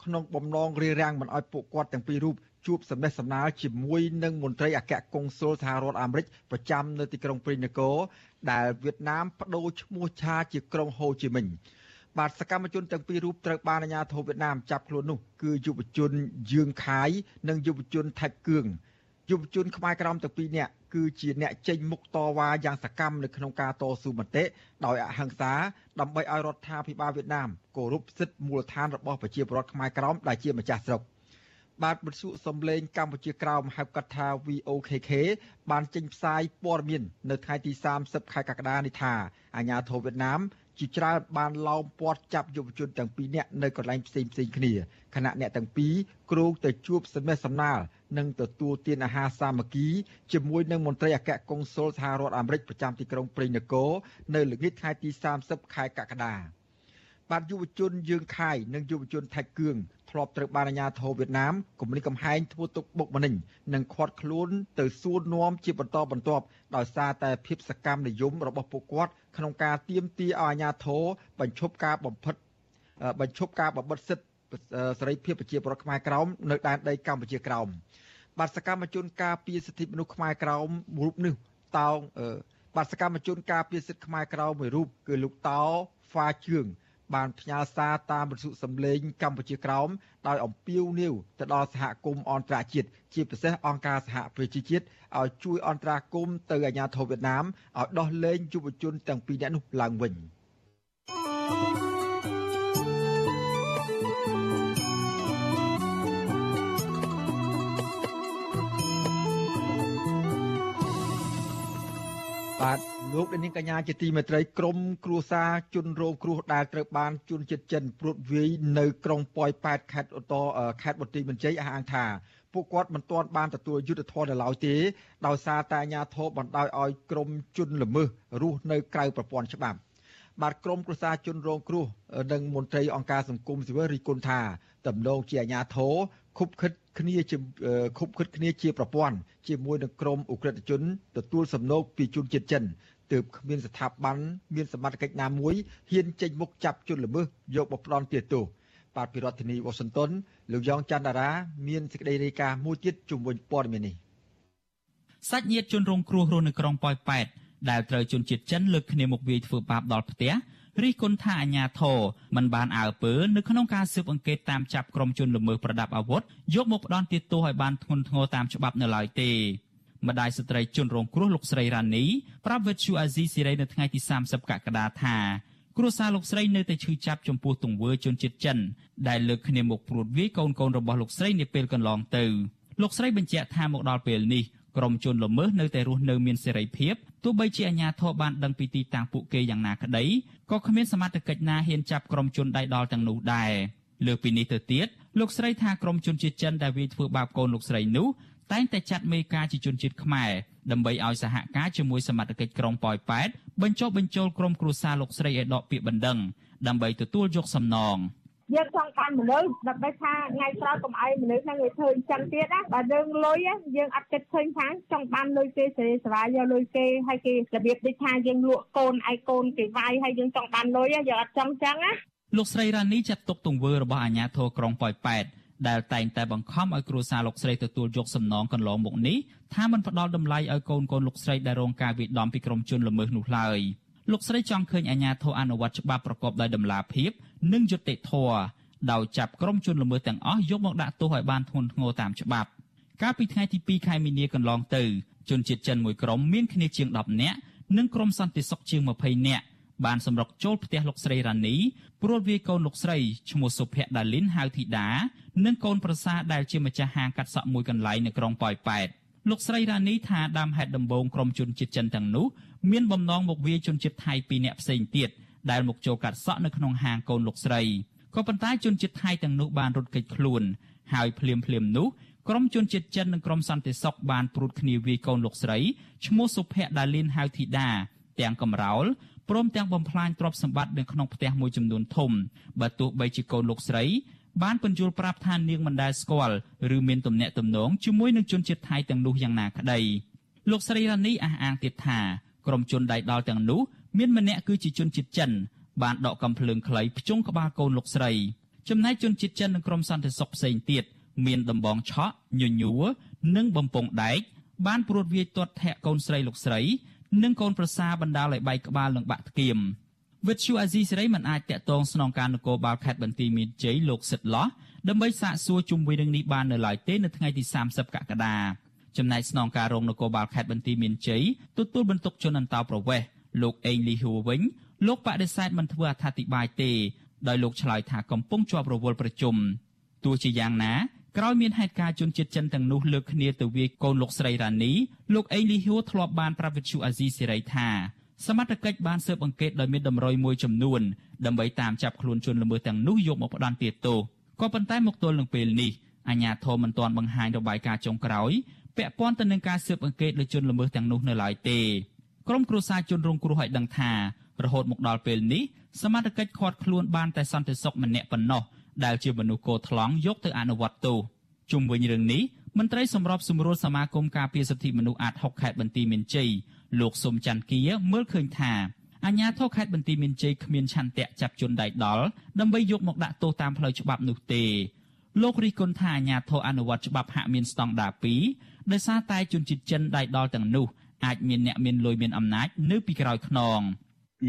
ក្នុងបំណងរារាំងមិនឲ្យពួកគាត់ទាំងពីររូបជួបសម្ដេចសម្ដាលជាមួយនឹងមន្ត្រីអគ្គកុងស៊ុលសហរដ្ឋអាមេរិកប្រចាំនៅទីក្រុងព្រីនគរដែលវៀតណាមបដូរឈ្មោះឆាជាក្រុងហូជីមិញ បាទសកម្មជនទាំងពីររូបត្រូវបានអាជ្ញាធរវៀតណាមចាប់ខ្លួននោះគឺយុវជនយឿងខាយនិងយុវជនថៃគឿងយុវជនខ្មែរក្រមទាំងពីរនាក់គឺជាអ្នកចេញមុខតវ៉ាយ៉ាងសកម្មនៅក្នុងការតស៊ូមតិដោយអហិង្សាដើម្បីឲ្យរដ្ឋាភិបាលវៀតណាមគោរពសិទ្ធិមូលដ្ឋានរបស់ប្រជាពលរដ្ឋខ្មែរក្រមដែលជាម្ចាស់ស្រុកបាទបទសុសំលេងកម្ពុជាក្រោមហៅកាត់ថា VOKK បានចេញផ្សាយព័ត៌មាន នៅថ្ងៃទី30ខែកក្កដានេះថាអាញាធរវៀតណាម ជាច្រើនបានឡោមព័ទ្ធចាប់យុវជនទាំងពីរនាក់នៅកន្លែងផ្សេងផ្សេងគ្នាខណៈអ្នកទាំងពីរគ្រោងទៅជួបសមាសំណាលនិងទទួលទានអាហារសាមគ្គីជាមួយនឹងមន្ត្រីអគ្គកុងស៊ុលសហរដ្ឋអាមេរិកប្រចាំទីក្រុងព្រៃនគរនៅល្ងាចថ្ងៃទី30ខែកក្កដា បាទយុវជនយើងខាយនិងយុវជនថៃគឿងធ្លាប់ត្រូវបានអាជ្ញាធរវៀតណាមគំរាមកំហែងធ្វើទុកបុកម្នេញនិងឃាត់ខ្លួនទៅសួរនាំជាបន្តបន្ទាប់ដោយសារតែភាពសកម្មនិយមរបស់ពួកគាត់ក្នុងការទាមទារឲ្យអាជ្ញាធរបញ្ឈប់ការបំផិតបញ្ឈប់ការបំបិទសិទ្ធិសេរីភាពប្រជាពលរដ្ឋខ្មែរក្រោមនៅដែនដីកម្ពុជាក្រោមបាទសកម្មជនការពារសិទ្ធិមនុស្សខ្មែរក្រោមរូបនេះតោងបាទសកម្មជនការពារសិទ្ធិខ្មែរក្រោមមួយរូបគឺលោកតោហ្វាជឿង បានផ្ញើសារតាមវិទ្យុសំឡេងកម្ពុជាក្រោមដោយអំពាវនាវទៅដល់សហគមន៍អន្តរជាតិជាពិសេសអង្គការសហប្រជាជាតិឲ្យជួយអន្តរាគមន៍ទៅអាជ្ញាធរវៀតណាមឲ្យដោះលែងយុវជនទាំងពីរនាក់នោះឡើងវិញ។បាទ លោកនាងកញ្ញាជាទីមេត្រីក្រមគ្រួសារជនរងគ្រោះដែលត្រូវបានជន់ចិត្តចិនព្រួតវាយនៅក្រុងប៉ោយប៉ែតខេត្តអូតខេត្តបន្ទាយមានជ័យអះអាងថាពួកគាត់មិនទាន់បានទទួលយុត្តិធម៌នៅឡើយទេដោយសារតែអាជ្ញាធរបណ្ដោយឲ្យក្រុមជនល្មើសរស់នៅក្រៅប្រព័ន្ធច្បាប់បាទក្រមគ្រួសារជនរងគ្រោះនិងមន្ត្រីអង្គការសង្គមស៊ីវិលរីគុណថាតំណងជាអាជ្ញាធរខុបខិតគ្នាជាខុបខិតគ្នាជាប្រព័ន្ធជាមួយនឹងក្រមអ ுக ្រិតជនទទួលសំណូកពីជនជាតិចិន ទើបគ្មានស្ថាប័នមានសមត្ថកិច្ចណាមួយហ៊ានចេញមុខចាប់ជនល្មើសយកមកផ្ដន់ទាទោសបាទពីរដ្ឋធានីវ៉ាស៊ីនតោនលោកយ៉ងច័ន្ទតារាមានសេចក្តីរាយការណ៍មួយទៀតជុំវិញព័ត៌មាននេះសាច់ញាតិជនរងគ្រោះរស់នៅក្រុងប៉ោយប៉ែតដែលត្រូវជនជាតិចិនលើកគ្នាមកវាយធ្វើបាបដល់ផ្ទះរិះគន់ថាអាញាធរមិនបានអើពើនៅក្នុងការស៊ើបអង្កេតតាមចាប់ក្រុមជនល្មើសប្រដាប់អាវុធយកមកផ្ដន់ទោសឲ្យបានធ្ងន់ធ្ងរតាមច្បាប់នៅឡើយទេ ម្ដាយស្ត្រីជនរងគ្រោះលោកស្រីរ៉ានីប្រាប់វិទ្យុអាស៊ីសេរីនៅថ្ងៃទី30កក្កដាថាគ្រួសារលោកស្រីនៅតែឈឺចាប់ចំពោះទង្វើជនជាតិចិនដែលលើកគ្នាមកព្រួតវាយកូនកូនរបស់លោកស្រីនាពេលកន្លងទៅលោកស្រីបញ្ជាក់ថាមកដល់ពេលនេះក្រុមជនល្មើសនៅតែរស់នៅមានសេរីភាពទោះបីជាអាជ្ញាធរបានដឹងពីទីតាំងពួកគេយ៉ាងណាក្តីក៏គ្មានសមត្ថកិច្ចណាហ៊ានចាប់ក្រុមជនដៃដល់ទាំងនោះដែរលើពីនេះទៅទៀតលោកស្រីថាក្រុមជនជាតិចិនដែលវាយធ្វើបាបកូនលោកស្រីនោះ តែងតែចាត់មេការជាជនជាតិខ្មែរដើម្បីឲ្យសហការជាមួយសមត្ថកិច្ចក្រុងប៉ោយប៉ែតបញ្ចុះបញ្ចូលក្រុមគ្រួសារលោកស្រីឲ្យដកពាក្យបណ្ដឹងដើម្បីទទួលយកសំណង។យើងចង់បានមនុស្សដើម្បីថាថ្ងៃក្រោយកុំឲ្យមនុស្សហ្នឹងវាធ្វើអញ្ចឹងទៀតណាបើយើងលុយយើងអត់គិតឃើញថាចង់បានលុយគេសេរីសវាយកលុយគេហើយគេរបៀបដូចថាយើងលក់កូនឯកូនគេវាយហើយយើងចង់បានលុយយើងអត់ចង់អញ្ចឹងណាលោកស្រីរ៉ានីចាត់ទុកទង្វើរបស់អាជ្ញាធរក្រុងប៉ោយប៉ែត ដែលតែងតែបង្ខំឲ្យគ្រួសារលោកស្រីទទួលយកសំណងកន្លងមកនេះថាមិនផ្ដល់តម្លៃឲ្យកូនកូនលោកស្រីដែលរងការវាយដំពីក្រុមជនល្មើសនោះឡើយលោកស្រីចង់ឃើញអាជ្ញាធរអនុវត្តច្បាប់ប្រកបដោយតម្លាភាពនិងយុត្តិធម៌ដោយចាប់ក្រុមជនល្មើសទាំងអស់យកមកដាក់ទោសឲ្យបានធ្ងន់ធ្ងរតាមច្បាប់កាលពីថ្ងៃទី2ខែមីនាកន្លងទៅជនជាតិចិនមួយក្រុមមានគ្នាជាង10នាក់និងក្រុមសន្តិសុខជាង20នាក់បានសម្រុកចូលផ្ទះលោកស្រីរ៉ានី ព្រួតវាយកូនលោកស្រីឈ្មោះសុភ័ក្រដាលីនហៅធីតានិងកូនប្រសាដែលជាម្ចាស់ហាងកាត់សក់មួយកន្លែងនៅក្រុងប៉ោយប៉ែតលោកស្រីរ៉ានីថាដើមហេតុដំបូងក្រុមជនជាតិចិនទាំងនោះមានបំណងមកវាយជនជាតិថៃពីរនាក់ផ្សេងទៀតដែលមកចូលកាត់សក់នៅក្នុងហាងកូនលោកស្រីក៏ប៉ុន្តែជនជាតិថៃទាំងនោះបានរត់គេចខ្លួនហើយភ្លាមភ្លាមនោះក្រុមជនជាតិចិននិងក្រុមសន្តិសុខបានព្រួតគ្នាវាយកូនលោកស្រីឈ្មោះសុភ័ក្រដាលីនហៅធីតាទាំងកំរោល ព្រមទាំងបំផ្លាញទ្រព្យសម្បត្តិនៅក្នុងផ្ទះមួយចំនួនធំបើទោះបីជាកូនលោកស្រី បានបញ្យល់ប្រាប់ថានាងមិនដែលស្គាល់ឬមានទំនាក់ទំនងជាមួយនឹងជនជាតិថៃទាំងនោះយ៉ាងណាក្តីលោកស្រីរ៉ានីអះអាងទៀតថាក្រុមជនដៃដល់ទាំងនោះមានម្នាក់គឺជាជនជាតិចិនបានដកកំភ្លើងខ្លីភ្ជង់ក្បាលកូនលោកស្រីចំណែកជនជាតិចិននិងក្រុមសន្តិសុខផ្សេងទៀតមានដំបងឆក់ញញួរនិងបំពង់ដែកបានព្រួតវាយទាត់ធាក់កូនស្រីលោកស្រី និងកូនប្រសាបណ្ដាលឲ្យបែកក្បាលនិងបាក់ថ្គាមវិទ្យុអាស៊ីសេរីមិនអាចតាក់ទងស្នងការនគរបាលខេត្តបន្ទាយមានជ័យលោកសិតឡោះដើម្បីសាកសួរជុំវិញរឿងនេះបាននៅឡើយទេនៅថ្ងៃទី30កក្កដាចំណែកស្នងការរងនគរបាលខេត្តបន្ទាយមានជ័យទទួលបន្ទុកជនអន្តោប្រវេសន៍លោកអេងលីហួរវិញលោកបដិសេធមិនធ្វើអត្ថាធិប្បាយទេដោយលោកឆ្លើយថាកំពុងជាប់រវល់ប្រជុំទោះជាយ៉ាងណា ក្រោយមានហេតុការណ៍ជនជាតិចិនទាំងនោះលើកគ្នាទៅវាយកូនលោកស្រីរ៉ានីលោកអេងលីហួរធ្លាប់បានប្រាប់វិទ្យុអាស៊ីសេរីថាសមត្ថកិច្ចបានស៊ើបអង្កេតដោយមានតម្រុយមួយចំនួនដើម្បីតាមចាប់ខ្លួនជនល្មើសទាំងនោះយកមកផ្ដន្ទាទោសក៏ប៉ុន្តែមកទល់នឹងពេលនេះអាជ្ញាធរមិនទាន់បង្ហាញរបាយការណ៍ចុងក្រោយពាក់ព័ន្ធទៅនឹងការស៊ើបអង្កេតលើជនល្មើសទាំងនោះនៅឡើយទេក្រុមគ្រួសារជនរងគ្រោះឲ្យដឹងថារហូតមកដល់ពេលនេះសមត្ថកិច្ចឃាត់ខ្លួនបានតែសន្តិសុខម្នាក់ប៉ុណ្ណោះ ដែលជាមនុស្សកោថ្លង់យកទៅអនុវត្តទោសជុំវិញរឿងនេះមន្ត្រីសម្របសម្រួលសមាគមការពារសិទ្ធិមនុស្សអាត6ខេត្តបន្ទាយមានជ័យលោកសុំច័ន្ទគាមើលឃើញថាអាជ្ញាធរខេត្តបន្ទាយមានជ័យគ្មានឆន្ទៈចាប់ជនដៃដល់ដើម្បីយកមកដាក់ទោសតាមផ្លូវច្បាប់នោះទេលោករិះគន់ថាអាជ្ញាធរអនុវត្តច្បាប់ហាក់មានស្តង់ដារ2ដោយសារតែជនជាតិចិនដៃដល់ទាំងនោះអាចមានអ្នកមានលុយមានអំណាចនៅពីក្រោយខ្នង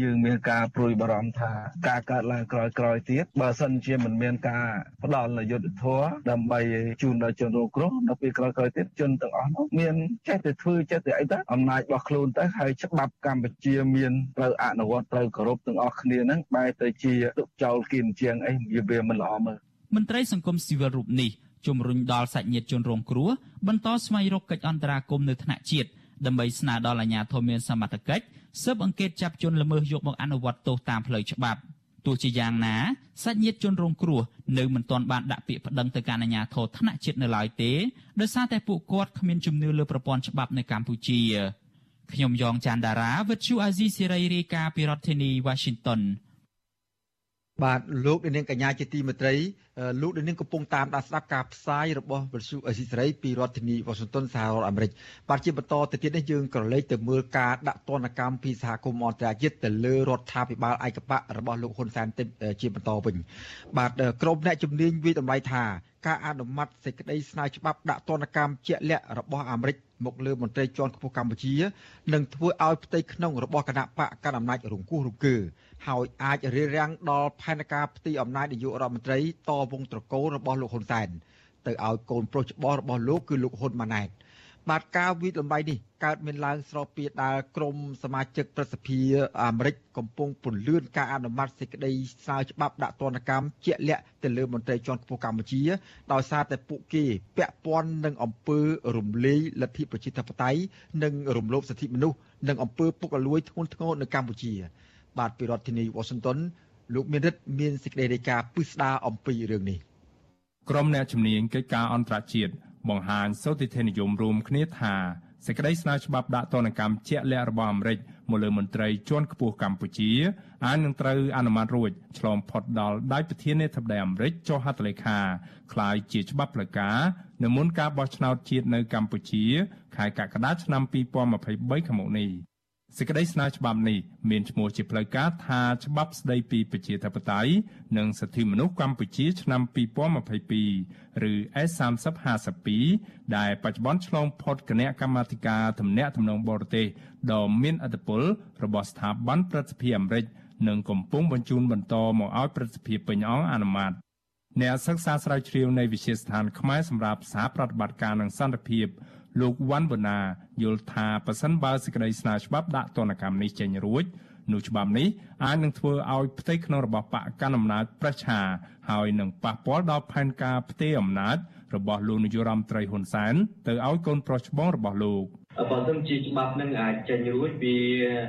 យើងមានការព្រួយបារម្ភថាការកើតឡើងក្រោយក្រោយទៀតបើសិនជាមិនមានការផ្ដល់នូវយុទ្ធធម៌ដើម្បីជូនដល់ជនរងគ្រោះនៅពេលក្រោយក្រោយទៀតជនទាំងអស់នោះមានចេះតែធ្វើចេះតែអីទៅអំណាចរបស់ខ្លួនទៅហើយច្បាប់កម្ពុជាមានត្រូវអនុវត្តត្រូវគោរពទាំងអស់គ្នាហ្នឹងបែរទៅជាទុកចោលគៀនជាងអីវាមិនល្អមើលមន្ត្រីសង្គមស៊ីវិលរូបនេះជំរុញដល់សាច់ញាតិជនរងគ្រោះបន្តស្វែងរកកិច្ចអន្តរាគមន៍នៅថ្នាក់ជាតិដើម្បីស្នើដល់អាជ្ញាធរមានសមត្ថកិច្ច ស៊ើបអង្កេតចាប់ជនល្មើសយកមកអនុវត្តទោសតាមផ្លូវច្បាប់ទោះជាយ៉ាងណាសាច់ញាតិជនរងគ្រោះនៅមិនទាន់បានដាក់ពាក្យប្តឹងទៅកាន់អាជ្ញាធរថ្នាក់ជាតិនៅឡើយទេដោយសារតែពួកគាត់គ្មានជំនឿលើប្រព័ន្ធច្បាប់នៅកម្ពុជាខ្ញុំយ៉ងច័ន្ទដារាវិទ្យុអាស៊ីសេរីរាយការណ៍ពីរដ្ឋធានី Washington បាទលោកនាងកញ្ញាជាទីមេត្រីលោកនាងកំពុងតាមដានស្ដាប់ការផ្សាយរបស់វិទ្យុអេស៊ីសេរីពីរដ្ឋធានីវ៉ាស៊ីនតោនសហរដ្ឋអាមេរិកបាទជាបន្តទៅទៀតនេះយើងក៏លេចទៅមើលការដាក់ទណ្ឌកម្មពីសហគមន៍អន្តរជាតិទៅលើរដ្ឋាភិបាលឯកបៈរបស់លោកហ៊ុនសែនជាបន្តវិញបាទក្រុមអ្នកជំនាញវិតម្លៃថាការអនុម័តសេចក្តីស្នើច្បាប់ដាក់ទណ្ឌកម្មជាក់លាក់របស់អាមេរិកមកលើមន្ត្រីជាន់ខ្ពស់កម្ពុជានឹងធ្វើឲ្យផ្ទៃក្នុងរបស់គណៈបកកណ្ដាលអំណាចរង្គោះរង្គើ ហើយអាចរារាំងដល់ផែនការផ្ទៃអំណាចនាយករដ្ឋមន្ត្រីតវងត្រកូលរបស់លោកហ៊ុនសែនទៅឲ្យកូនប្រុសច្បងរបស់លោកគឺលោកហ៊ុនម៉ាណែតបាទការវិលំបៃនេះកើតមានឡើងស្របពេលដែលក្រមសមាជិកប្រសិទ្ធិអាមេរិកកំពុងពន្លឿនការអនុម័តសេចក្តីស្នើច្បាប់ដាក់ទណ្ឌកម្មជាក់លាក់ទៅលើមន្ត្រីជាន់ខ្ពស់កម្ពុជាដោយសារតែពួកគេពាក់ព័ន្ធនឹងអំពើរំលាយលទ្ធិប្រជាធិបតេយ្យនិងរំលោភសិទ្ធិមនុស្សនិងអំពើពុករលួយធ្ងន់ធ្ងរនៅកម្ពុជា បាទពីរដ្ឋធានី Washington លោកមានរិទ្ធមានសេចក្តីរាយការណ៍ពិស្ដារអំពីរឿងនេះក្រុមអ្នកជំនាញកិច្ចការអន្តរជាតិបង្ហាញសោតិធិនិយមរួមគ្នាថាសេចក្តីស្នើច្បាប់ដាក់ទណ្ឌកម្មជាក់លាក់របស់អាមេរិកមកលើមន្ត្រីជាន់ខ្ពស់កម្ពុជាអាចនឹងត្រូវអនុម័តរួចឆ្លងផុតដល់ដៃប្រធានាធិបតីអាមេរិកចុះហត្ថលេខាคล้ายជាច្បាប់ផ្លូវការនៅមុនការបោះឆ្នោតជាតិនៅកម្ពុជាខែកក្កដាឆ្នាំ2023ខាងមុខនេះ សេចក្តីស្នើច្បាប់នេះមានឈ្មោះជាផ្លូវការថាច្បាប់ស្តីពីប្រជាធិបតេយ្យនិងសិទ្ធិមនុស្សកម្ពុជាឆ្នាំ2022ឬ S3052 ដែលបច្ចុប្បន្នឆ្លងផុតគណៈកម្មាធិការទំនាក់ទំនងបរទេសដ៏មានឥទ្ធិពលរបស់ស្ថាប័នប្រតិភិអាមេរិកនិងកំពុងបញ្ជូនបន្តមកឲ្យប្រតិភិពេញអង្គអនុម័តអ្នកសិក្សាស្រាវជ្រាវនៃវិទ្យាស្ថានខ្មែរសម្រាប់សហប្រតិបត្តិការនិងសន្តិភាព លោកវ៉ាន់បូណាយល់ថាប៉ះសិនបើសេចក្តីស្នើច្បាប់ដាក់ទណ្ឌកម្មនេះចេញរួចនោះច្បាប់នេះអាចនឹងធ្វើឲ្យផ្ទៃក្នុងរបស់បកកណ្ដាលអំណាចប្រជាហើយនឹងប៉ះពាល់ដល់ផែនការផ្ទេរអំណាចរបស់លោកនាយរដ្ឋមន្ត្រីហ៊ុនសែនទៅឲ្យកូនប្រុសច្បងរបស់លោក។ បើសិនជាច្បាប់នឹងអាចចេញរួចវា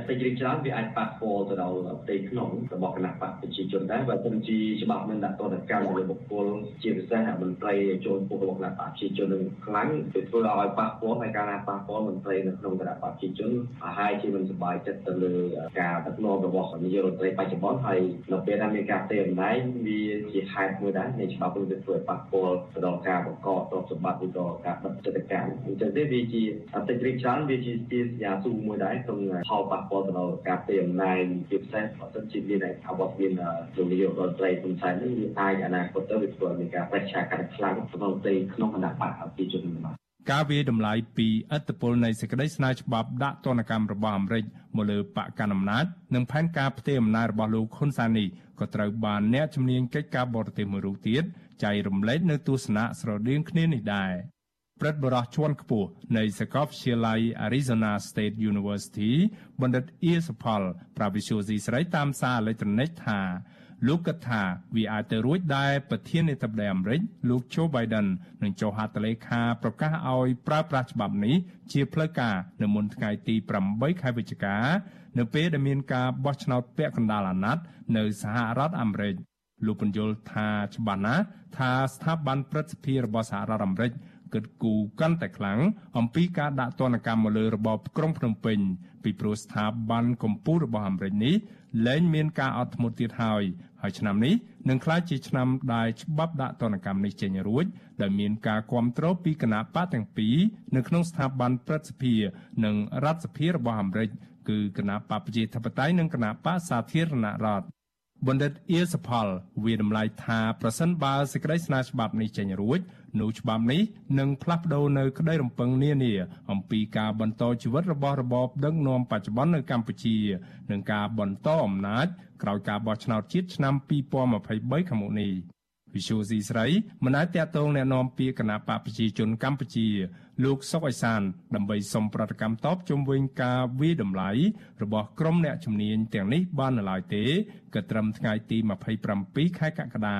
ពេញរីកច្រើនវាអាចប៉ះពាល់ទៅដល់ផ្ទៃក្នុងរបស់គណៈបកប្រជាជនដែរបើសិនជាច្បាប់នឹងដាក់ទណ្ឌកម្មលើបុគ្គលជាពិសេសមន្ត្រីចូលពុះរបស់គណៈបកប្រជាជននឹងខ្លាំងទៅធ្វើឲ្យប៉ះពាល់ហើយការណាប៉ះពាល់មន្ត្រីនៅក្នុងគណៈបកប្រជាជនហើយជាមិនសប្បាយចិត្តទៅលើការដឹកនាំរបស់នាយករដ្ឋមន្ត្រីបច្ចុប្បន្នហើយនៅពេលដែលមានការផ្ទេរអំណាចវាជាហេតុមួយដែរនៃច្បាប់នឹងធ្វើឲ្យប៉ះពាល់ទៅដល់ការបង្កទ្រព្យសម្បត្តិឬក៏ការបិទកិច្ចកម្មអញ្ចឹងទេវាជាអតិថិច្រើនវាជាជាយ៉ាស៊ូមួយដែរក្នុងផលប៉ះពាល់ទៅដល់ការពីអំណាចជាពិសេសបើសិនជាមានអវត្តមានលោកនាយករដ្ឋមន្ត្រីហ៊ុនសែននេះវាអាចអនាគតទៅវាធ្វើឲ្យមានការប្រឆាំងកាន់ខ្លាំងក្នុងផ្ទៃក្នុងគណៈបកប្រជាជនរបស់ការវាតម្លៃពីឥទ្ធិពលនៃសេចក្តីស្នើច្បាប់ដាក់ទណ្ឌកម្មរបស់អាមេរិកមកលើបកកណ្ដាលអំណាចនិងផែនការផ្ទេរអំណាចរបស់លោកហ៊ុនសែននេះក៏ត្រូវបានអ្នកជំនាញកិច្ចការបរទេសមួយរូបទៀតចែករំលែកនៅទស្សនៈស្រដៀងគ្នានេះដែរ ព្រឹទ្ធបរិះជាន់ខ្ពស់នៃសាកលវិទ្យាល័យ Arizona State University បណ្ឌិតអៀសផលប្រាវិសុយស៊ីស្រីតាមសារអេឡិចត្រូនិកថាលោកគិតថាវាអាចទៅរួចដែរប្រធានាធិបតីអាមេរិកលោក Joe Biden នឹងចុះហត្ថលេខាប្រកាសឲ្យប្រើប្រាស់ច្បាប់នេះជាផ្លូវការនៅមុនថ្ងៃទី8ខែវិច្ឆិកា នៅពេលដែលមានការបោះឆ្នោតពាក់កណ្ដាលអាណត្តិនៅសហរដ្ឋអាមេរិកលោកបញ្យល់ថាច្បាស់ណាស់ថាស្ថាប័នព្រឹទ្ធសភារបស់សហរដ្ឋអាមេរិក គិតគូរកាន់តែខ្លាំងអំពីការដាក់ទណ្ឌកម្មមកលើរបបក្រុងភ្នំពេញពីព្រោះស្ថាប័នកម្ពុជារបស់អាមេរិកនេះលែងមានការអត់ធ្មត់ទៀតហើយហើយឆ្នាំនេះនឹងក្លាយជាឆ្នាំដែលច្បាប់ដាក់ទណ្ឌកម្មនេះចេញរួចដែលមានការគ្រប់គ្រងពីគណៈបកទាំងពីរនៅក្នុងស្ថាប័នព្រឹទ្ធសភា និងរដ្ឋសភារបស់អាមេរិកគឺគណៈបកប្រជាធិបតេយ្យនិងគណៈបកសាធារណរដ្ឋបណ្ឌិតអៀសផលវាតម្លៃថាប្រសិនបើសេចក្តីស្នើច្បាប់នេះចេញរួច នោះច្បាប់នេះនឹងផ្លាស់ប្ដូរនៅក្តីរំពឹងនានា អំពីការបន្តជីវិតរបស់របបដឹកនាំបច្ចុប្បន្ននៅកម្ពុជានិងការបន្តអំណាចក្រោយការបោះឆ្នោតជាតិឆ្នាំ2023ខាងមុខនេះវិសុយស៊ីស្រីមិនអាចតតងแนะនាំពាក្យគណៈបកប្រជាជនកម្ពុជា លោកសុកអេសាន ដើម្បីសុំប្រតិកម្មតបជុំវិញការវិតម្លៃរបស់ក្រុមអ្នកជំនាញទាំងនេះបាននៅឡើយទេក៏ត្រឹមថ្ងៃទី27ខែកក្កដា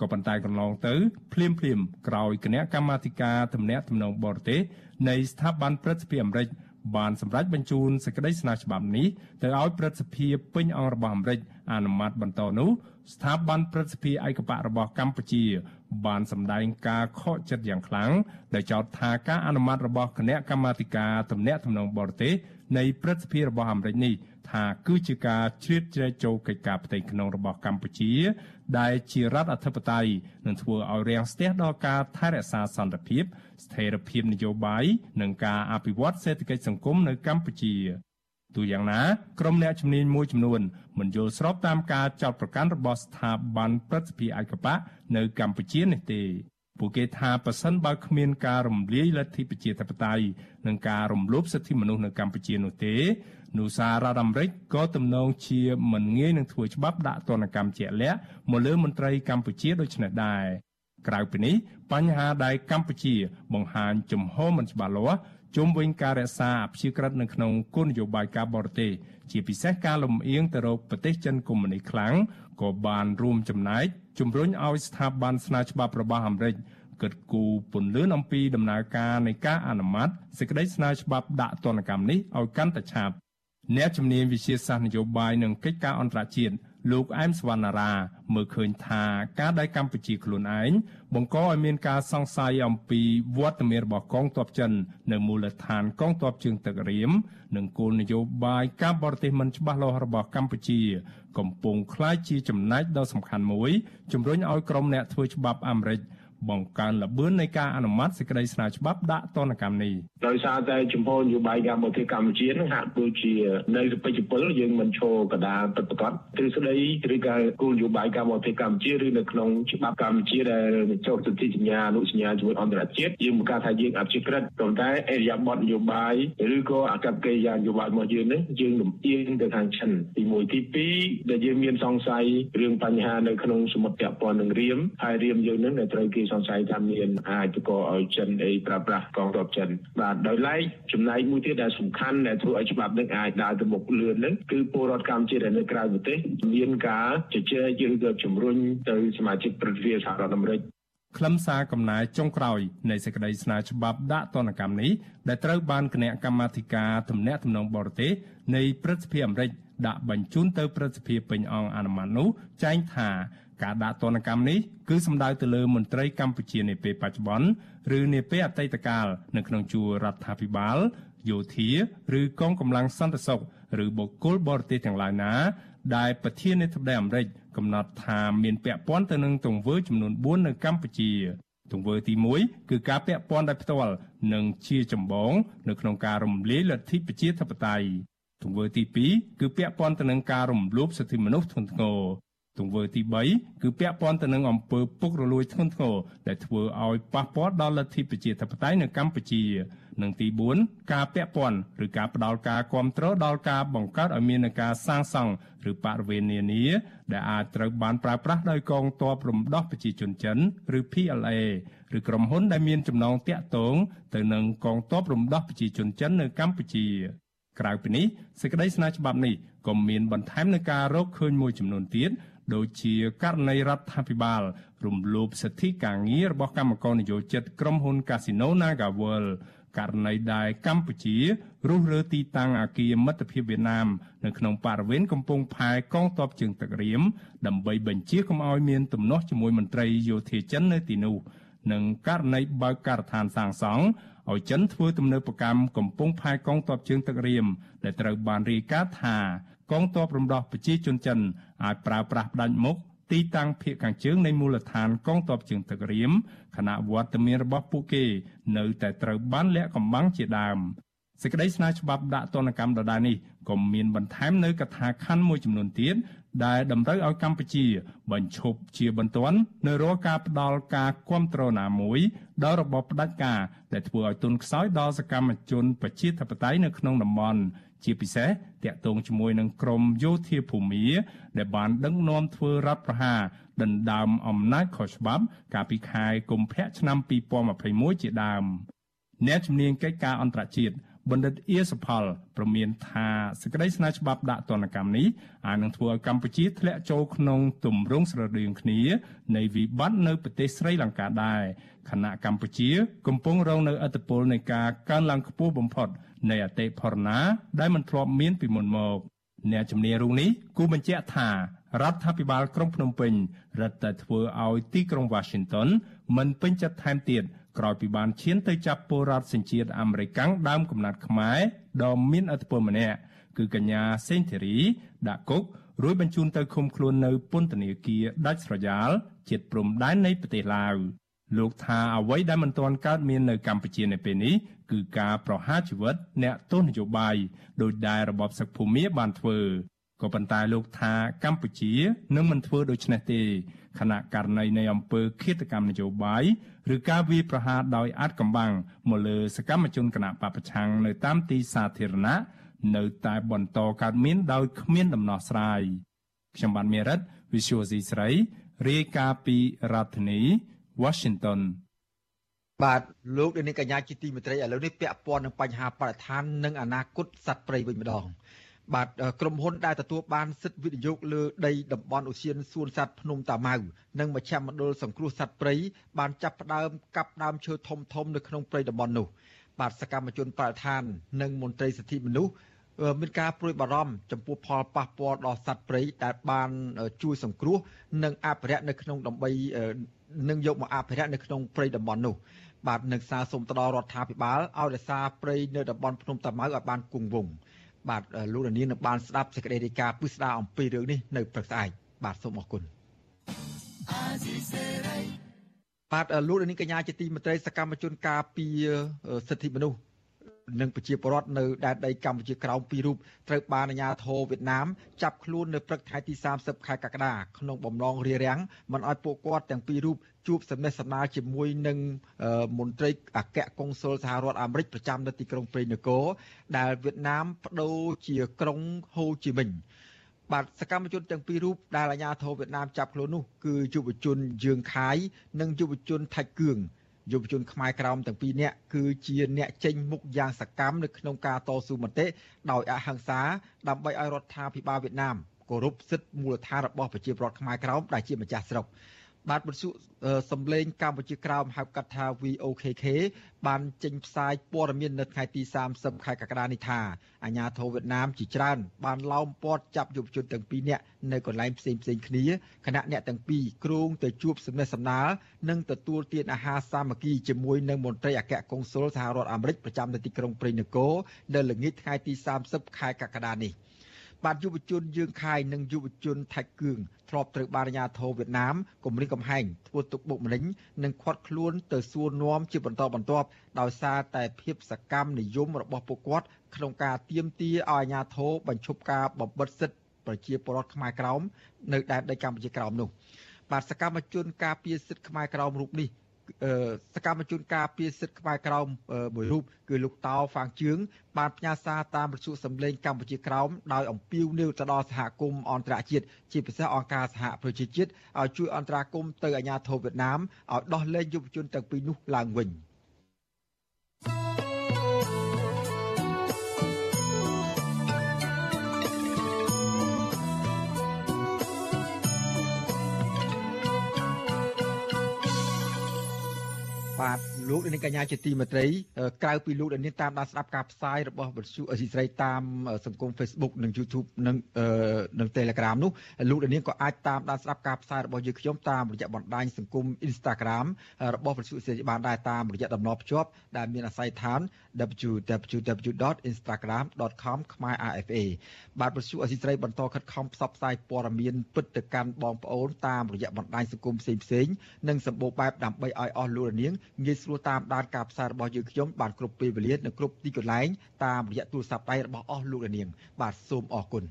ក៏ប៉ុន្តែកន្លងទៅភ្លាមភ្លាមក្រោយគណៈកម្មាធិការទំនាក់ទំនងបរទេសនៃស្ថាប័នព្រឹទ្ធសភាអាមេរិកបានសម្រេចបញ្ជូនសេចក្តីស្នើច្បាប់នេះទៅឲ្យព្រឹទ្ធសភាពេញអង្គរបស់អាមេរិកអនុម័តបន្តនោះស្ថាប័នព្រឹទ្ធសភាឯកបៈរបស់កម្ពុជា បានសម្ដែងការខកចិត្តយ៉ាងខ្លាំងដែលចោទថាការអនុម័តរបស់គណៈកម្មាធិការទំនាក់ទំនងបរទេសនៃព្រឹទ្ធសភារបស់អាមេរិកនេះ ថាគឺជាការជ្រៀតជ្រែកចូលកិច្ចការផ្ទៃក្នុងរបស់កម្ពុជា ដែលជារដ្ឋអធិបតេយ្យនឹងធ្វើឲ្យរាំងស្ទះដល់ការថែរក្សាសន្តិភាព ស្ថិរភាពនយោបាយនិងការអភិវឌ្ឍសេដ្ឋកិច្ចសង្គមនៅកម្ពុជាទូយ៉ាងណាក្រុមអ្នកជំនាញមួយចំនួនមិនយល់ស្របតាមការចោទប្រកាន់របស់ស្ថាប័នព្រឹទ្ធសភាឯកបៈនៅកម្ពុជានេះទេពួកគេថាប៉ះសិនបើគ្មានការរំលាយលទ្ធិប្រជាធិបតេយ្យនិងការរំលោភសិទ្ធិមនុស្សនៅកម្ពុជានោះទេ នោះសាររដ្ឋអាមេរិកក៏ទំនងជាមិនងាយនឹងធ្វើច្បាប់ដាក់ទណ្ឌកម្មជាក់លាក់មកលើមន្ត្រីកម្ពុជាដូចនេះដែរក្រៅពីនេះបញ្ហាដែលកម្ពុជា បង្ហាញជំហរមិនច្បាស់លាស់ជុំវិញការរក្សាអព្យាក្រឹតនៅក្នុងគោលនយោបាយការបរទេសជាពិសេសការលំអៀងទៅរកប្រទេសចិនកុម្មុយនីសខ្លាំងក៏បានរួមចំណែកជំរុញឲ្យស្ថាប័នស្នើច្បាប់របស់អាមេរិកគិតគូរពន្លឿនអំពីដំណើរការនៃការអនុម័តសេចក្តីស្នើច្បាប់ដាក់ទណ្ឌកម្មនេះឲ្យកាន់តែឆាប់ អ្នកជំនាញវិជាសាស្ត្រនយោបាយនិងកិច្ចការអន្តរជាតិលោកអែមសវណ្ណារាមើលឃើញថាការដែលកម្ពុជាខ្លួនឯងបង្កឲ្យមានការសង្ស័យអំពីវត្តមានរបស់កងទ័ពចិន នៅមូលដ្ឋានកងទ័ពជើងទឹករៀមនិងគោលនយោបាយការបរទេសមិនច្បាស់លាស់របស់កម្ពុជា កំពុងคล้ายជាចំណែកដ៏សំខាន់មួយជំរុញឲ្យក្រុមអ្នកធ្វើច្បាប់អាមេរិក បង្កើនល្បឿននៃការអនុម័តសេចក្តីស្នើច្បាប់ដាក់ទណ្ឌកម្មនេះដោយសារតែចំពោះនយោបាយកម្ពុជាកម្ពុជានឹងហាក់ដូចជានៅពេជ្រពលយើងមិនឈរកដាលពិតប្រាកដទ្រឹស្ដីឬក៏គោលនយោបាយកម្ពុជាកម្ពុជាឬនៅក្នុងច្បាប់កម្ពុជាដែលចុះសន្ធិសញ្ញាអនុសញ្ញាជាមួយអន្តរជាតិយើងបង្កើតថាយើងអព្យាក្រឹតប៉ុន្តែអេរិយាប័ត្រនយោបាយឬក៏អកប្បកិរិយានយោបាយរបស់យើងនេះយើងលំអៀងទៅខាងចិនទី1ទី2ដែលយើងមានសង្ស័យរឿងបញ្ហានៅក្នុងសមុទ្រពាក់ព័ន្ធនឹងរៀមហើយរៀមយើងនឹងដែលត្រូវគេសង្ស័យថាមានអាចទៅកឲ្យចិនអីប្រើប្រាស់កងទ័ពចិនបាទដោយឡែកចំណែកមួយទៀតដែលសំខាន់ដែលធ្វើឲ្យច្បាប់នេះអាចដើរទៅមុខលឿននឹងគឺពលរដ្ឋកម្ពុជាដែលនៅក្រៅប្រទេសមានការជជែកឬក៏ជំរុញទៅសមាជិកប្រតិភិសហរដ្ឋអាមេរិកខ្លឹមសារកំណែចុងក្រោយនៃសេចក្តីស្នើច្បាប់ដាក់ទណ្ឌកម្មនេះដែលត្រូវបានគណៈកម្មាធិការទំនាក់ទំនងបរទេសនៃព្រឹទ្ធសភាអាមេរិកដាក់បញ្ជូនទៅព្រឹទ្ធសភាពេញអង្គអនុម័តនោះចែងថា ការដាក់ទណ្ឌកម្មនេះគឺសំដៅទៅលើមន្ត្រីកម្ពុជានាពេលបច្ចុប្បន្នឬនាពេលអតីតកាលនៅក្នុងជួររដ្ឋាភិបាលយោធាឬកងកម្លាំងសន្តិសុខឬបុគ្គលបរទេសទាំងឡាយណា ដែលប្រធានាធិបតីអាមេរិកកំណត់ថាមានពាក់ព័ន្ធទៅនឹងទង្វើចំនួន4នៅកម្ពុជាទង្វើទី1គឺការពាក់ព័ន្ធដោយផ្ទាល់និងជាចម្បងនៅក្នុងការរំលាយលទ្ធិប្រជាធិបតេយ្យទង្វើទី2គឺពាក់ព័ន្ធទៅនឹងការរំលោភសិទ្ធិមនុស្សធ្ងន់ធ្ងរ ទង្វើទី3គឺពាក់ព័ន្ធទៅនឹងអំពើពុករលួយធ្ងន់ធ្ងរដែលធ្វើឲ្យប៉ះពាល់ដល់លទ្ធិប្រជាធិបតេយ្យនៅកម្ពុជានិងទី4ការពាក់ព័ន្ធឬការផ្ដាល់ការគ្រប់គ្រងដល់ការបង្កើតឲ្យមានការសាងសង់ឬបរិវេណនានាដែលអាចត្រូវបានប្រើប្រាស់ដោយកងទ័ពរំដោះប្រជាជនចិនឬ PLA ឬក្រុមហ៊ុនដែលមានចំណងតាក់ទងទៅនឹងកងទ័ពរំដោះប្រជាជនចិននៅកម្ពុជាក្រៅពីនេះសេចក្តីស្នើច្បាប់នេះក៏មានបន្ថែមនឹងការរកឃើញមួយចំនួនទៀត ដូចជាករណីរដ្ឋាភិបាល រំលោភសិទ្ធិការងាររបស់កម្មករនិយោជិតក្រុមហ៊ុន Casino NagaWorld ករណីដែលកម្ពុជារុះរើទីតាំងអគារមិត្តភាពវៀតណាមនៅក្នុងបរិវេណកំពង់ផែកងទ័ពជើងទឹករៀមដើម្បីបញ្ជាកុំឲ្យមានទំនាស់ជាមួយមន្ត្រីយោធាចិននៅទីនោះនិងករណីបើកការដ្ឋានសាងសង់ឲ្យចិនធ្វើទំនើបកម្មកំពង់ផែកងទ័ពជើងទឹករៀមដែលត្រូវបានរាយការណ៍ថា កងទ័ពរំដោះប្រជាជនចិនអាចប្រើប្រាស់ផ្ដាច់មុខទីតាំងភៀកខាងជើងនៃមូលដ្ឋានកងទ័ពជើងទឹករៀមខណៈវត្តមានរបស់ពួកគេ នៅតែត្រូវបានលាក់កំបាំងជាដើមសេចក្តីស្នើច្បាប់ដាក់ទណ្ឌកម្មដដែលនេះក៏មានបន្ថែមនៅកថាខណ្ឌមួយចំនួនទៀតដែលតម្រូវឲ្យកម្ពុជា បញ្ឈប់ជាបន្ទាន់នៅរាល់ការផ្ដាល់ការគ្រប់គ្រងណាមួយដល់របបផ្ដាច់ការដែលធ្វើឲ្យទុនខ្សោយដល់សកម្មជនប្រជាធិបតេយ្យនៅក្នុងតំបន់ ជាពិសេសតាក់ទងជាមួយនឹងក្រមយោធាភូមិដែលបានដឹកនាំធ្វើរដ្ឋប្រហារដណ្ដើមអំណាចខុសច្បាប់ កាលពីខែកុម្ភៈឆ្នាំ2021ជាដើមអ្នកជំនាញកិច្ចការអន្តរជាតិ បណ្ឌិតអៀសផលប្រមានថាសេចក្តីស្នើច្បាប់ដាក់ទណ្ឌកម្មនេះអាចនឹងធ្វើឲ្យកម្ពុជាធ្លាក់ចូលក្នុងទម្រង់ស្រដៀងគ្នានៃវិបត្តិនៅប្រទេសស្រីលង្កាដែរខណៈកម្ពុជា កំពុងរងនៅឥទ្ធិពលនៃការកើនឡើងខ្ពស់បំផុតនៃអតិផរណា ដែលមិនធ្លាប់មានពីមុនមកអ្នកជំនាញរូបនេះគូបញ្ជាក់ថារដ្ឋាភិបាលក្រុងភ្នំពេញរឹតតែធ្វើឲ្យទីក្រុង Washington មិនពេញចិត្តថែមទៀត ក្រោយពីបានឈានទៅចាប់ពលរដ្ឋសញ្ជាតិអាមេរិកដើមកំណត់ខ្មែរដ៏មានឥទ្ធិពលម្នាក់គឺកញ្ញាសេងធីរី ដាក់គុករួចបញ្ជូនទៅឃុំខ្លួននៅពន្ធនាគារដាច់ស្រយាលជិតព្រំដែននៃប្រទេសឡាវលោកថាអ្វីដែលមិនទាន់កើតមាននៅកម្ពុជានៅពេលនេះគឺការប្រហារជីវិតអ្នកទោសនយោបាយដោយដែលរបបសឹកភូមិបានធ្វើ ក៏ប៉ុន្តែលោកថាកម្ពុជានឹងមិនធ្វើដូច្នេះទេខណៈករណីនៃអំពើឃាតកម្មនយោបាយឬការវាយប្រហារដោយអាតកំបាំងមកលើសកម្មជនគណបកប្រឆាំងនៅតាមទីសាធារណៈនៅតែបន្តកើតមានដោយគ្មានដំណោះស្រាយខ្ញុំបានមេរិត Visual C ស្រីរាយការណ៍ពីរដ្ឋធានី Washington បាទលោកនាងកញ្ញាជាទីមេត្រីឥឡូវនេះពាក់ព័ន្ធនឹងបញ្ហាបរិស្ថាននិងអនាគតសត្វព្រៃវិញម្ដង បាទក្រុមហ៊ុនដែលទទួលបានសិទ្ធិវិនិយោគលើដីតំបន់ឧស្សាហសួនសត្វភ្នំតាម៉ៅនិងមជ្ឈមណ្ឌលសង្គ្រោះសត្វព្រៃបានចាប់ផ្ដើមកាប់ដើមឈើធំធំនៅក្នុងព្រៃតំបន់នោះបាទសកម្មជនបរិស្ថាន និងមន្ត្រីសិទ្ធិមនុស្សមានការព្រួយបារម្ភចំពោះផលប៉ះពាល់ដល់សត្វព្រៃដែលបានជួយសង្គ្រោះនិងអភិរក្សនៅក្នុងដើម្បី នឹងយកមកអភិរក្សនៅក្នុងព្រៃតំបន់នោះបាទនឹងសារសុំទៅដល់រដ្ឋាភិបាលឲ្យរក្សាព្រៃនៅតំបន់ភ្នំតាម៉ៅឲ្យបានគង់វង្ស បាទលោករនាងនឹងបានស្ដាប់សេចក្តីរាយការណ៍ពិស្ដារអំពីរឿងនេះនៅព្រឹកស្អែកបាទសូមអរគុណបាទលោករនាងកញ្ញាជាទីមេត្រីសកម្មជនការពីសិទ្ធិមនុស្សនិងប្រជាពលរដ្ឋនៅដែនដីកម្ពុជាក្រោមពីររូបត្រូវបានអាជ្ញាធរវៀតណាមចាប់ខ្លួននៅព្រឹកថ្ងៃទី30ខែកក្កដាក្នុងបំណងរារាំងមិនឲ្យពួកគាត់ទាំងពីររូប ជួបសំណេះសំណាលជាមួយនឹងមន្ត្រីអគ្គកុងស៊ុលសហរដ្ឋអាមេរិកប្រចាំនៅទីក្រុងព្រៃនគរដែលវៀតណាមបដូរជាក្រុងហូជីមិញបាទសកម្មជនទាំងពីររូបដែលអាជ្ញាធរវៀតណាមចាប់ខ្លួននោះគឺយុវជនយឿងខាយនិងយុវជនថៃគឿងយុវជនខ្មែរក្រោមទាំងពីរនាក់គឺជាអ្នកចេញមុខយ៉ាងសកម្មនៅក្នុងការតស៊ូមតិដោយអហិង្សាដើម្បីឲ្យរដ្ឋាភិបាលវៀតណាមគោរពសិទ្ធិមូលដ្ឋានរបស់ប្រជាពលរដ្ឋខ្មែរក្រោមដែលជាម្ចាស់ស្រុក បាទបទសុសំឡេងកម្ពុជាក្រោមហៅកាត់ថា VOKK បានចេញផ្សាយព័ត៌មាននៅថ្ងៃទី30ខែកក្កដានេះថាអាញាធរវៀតណាមជាច្រើន បានឡោមព័ទ្ធចាប់យុវជនទាំងពីរនាក់នៅកន្លែងផ្សេងផ្សេងគ្នាខណៈអ្នកទាំងពីរគ្រងទៅជួបសំណេះសំណាលនិងទទួលទានអាហារសាមគ្គីជាមួយនឹងមន្ត្រីអគ្គកុងស៊ុលសហរដ្ឋអាមេរិកប្រចាំនៅទីក្រុងព្រៃនគរនៅល្ងាចថ្ងៃទី30ខែកក្កដានេះ។ បាទយុវជនយើងខាយនិងយុវជនថៃគឿងធ្លាប់ត្រូវបានអាជ្ញាធរវៀតណាមគំរាមកំហែងធ្វើទុកបុកម្នេញនិងឃាត់ខ្លួនទៅសួរនាំជាបន្តបន្ទាប់ដោយសារតែភាពសកម្មនិយមរបស់ពួកគាត់ក្នុងការទាមទារឲ្យអាជ្ញាធរបញ្ឈប់ការបំបិទសិទ្ធិប្រជាពលរដ្ឋខ្មែរក្រោមនៅដែនដីកម្ពុជាក្រោមនោះបាទសកម្មជនការពារសិទ្ធិខ្មែរក្រោមរូបនេះ សកម្មជនការពារសិទ្ធិខ្មែរក្រោមមួយរូបគឺលោកតោហ្វាងជឿងបានផ្ញើសារតាមវិទ្យុសម្លេងកម្ពុជាក្រោមដោយអំពាវនាវទៅដល់សហគមន៍អន្តរជាតិជាពិសេសអង្គការសហប្រជាជាតិឲ្យជួយអន្តរាគមន៍ទៅអាជ្ញាធរវៀតណាមឲ្យដោះលែងយុវជនទាំងពីរនោះឡើងវិញ។ បាទ លោកនាងកញ្ញាជាទីមេត្រីក្រៅពីលោកនាងតាមដានស្ដាប់ការផ្សាយរបស់វិទ្យុអេស៊ីស្រីតាមសង្គម Facebook និង YouTube និងនិង Telegram នោះលោកនាងក៏អាចតាមដានស្ដាប់ការផ្សាយរបស់យើងខ្ញុំតាមរយៈបណ្ដាញសង្គម Instagram របស់វិទ្យុអេស៊ីបានដែរតាមរយៈតំណភ្ជាប់ដែលមានអាស័យដ្ឋាន www.instagram.com ខ្មែរ RFA បាទវិទ្យុអេស៊ីស្រីបន្តខិតខំផ្សព្វផ្សាយព័ត៌មានពិតទៅកាន់បងប្អូនតាមរយៈបណ្ដាញសង្គមផ្សេងៗនិងសម្បូរបែបដើម្បីឲ្យអស់លោកនាងងាយស្រួលតាមដានការផ្សាយរបស់យើងខ្ញុំបានគ្រប់ពេលវេលានិងគ្រប់ទីកន្លែងតាមរយៈទូរស័ព្ទដៃរបស់អស់លោកនាង បាទសូមអរគុណ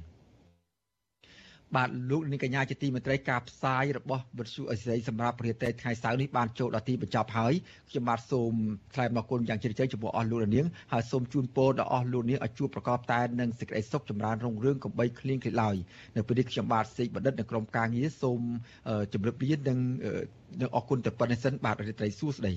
បាទលោកនាងកញ្ញាជាទីមេត្រីការផ្សាយរបស់វិទ្យុអេស៊ីសម្រាប់ប្រទេសថ្ងៃសៅរ៍នេះបានចូលដល់ទីបញ្ចប់ហើយខ្ញុំបាទសូមថ្លែងអរគុណយ៉ាងជ្រាលជ្រៅចំពោះអស់លោកនាងហើយសូមជូនពរដល់អស់លោកនាងឲ្យជួបប្រកបតែនឹងសេចក្តីសុខចម្រើនរុងរឿងកំបីគ្លៀងគ្លេឡើយនៅពេលនេះខ្ញុំបាទសេកបណ្ឌិតនៅក្រុមការងារសូមជម្រាបលានិងនឹងអរគុណទៅប៉ុណ្្នេះសិនបាទរីត្រីសួស្តី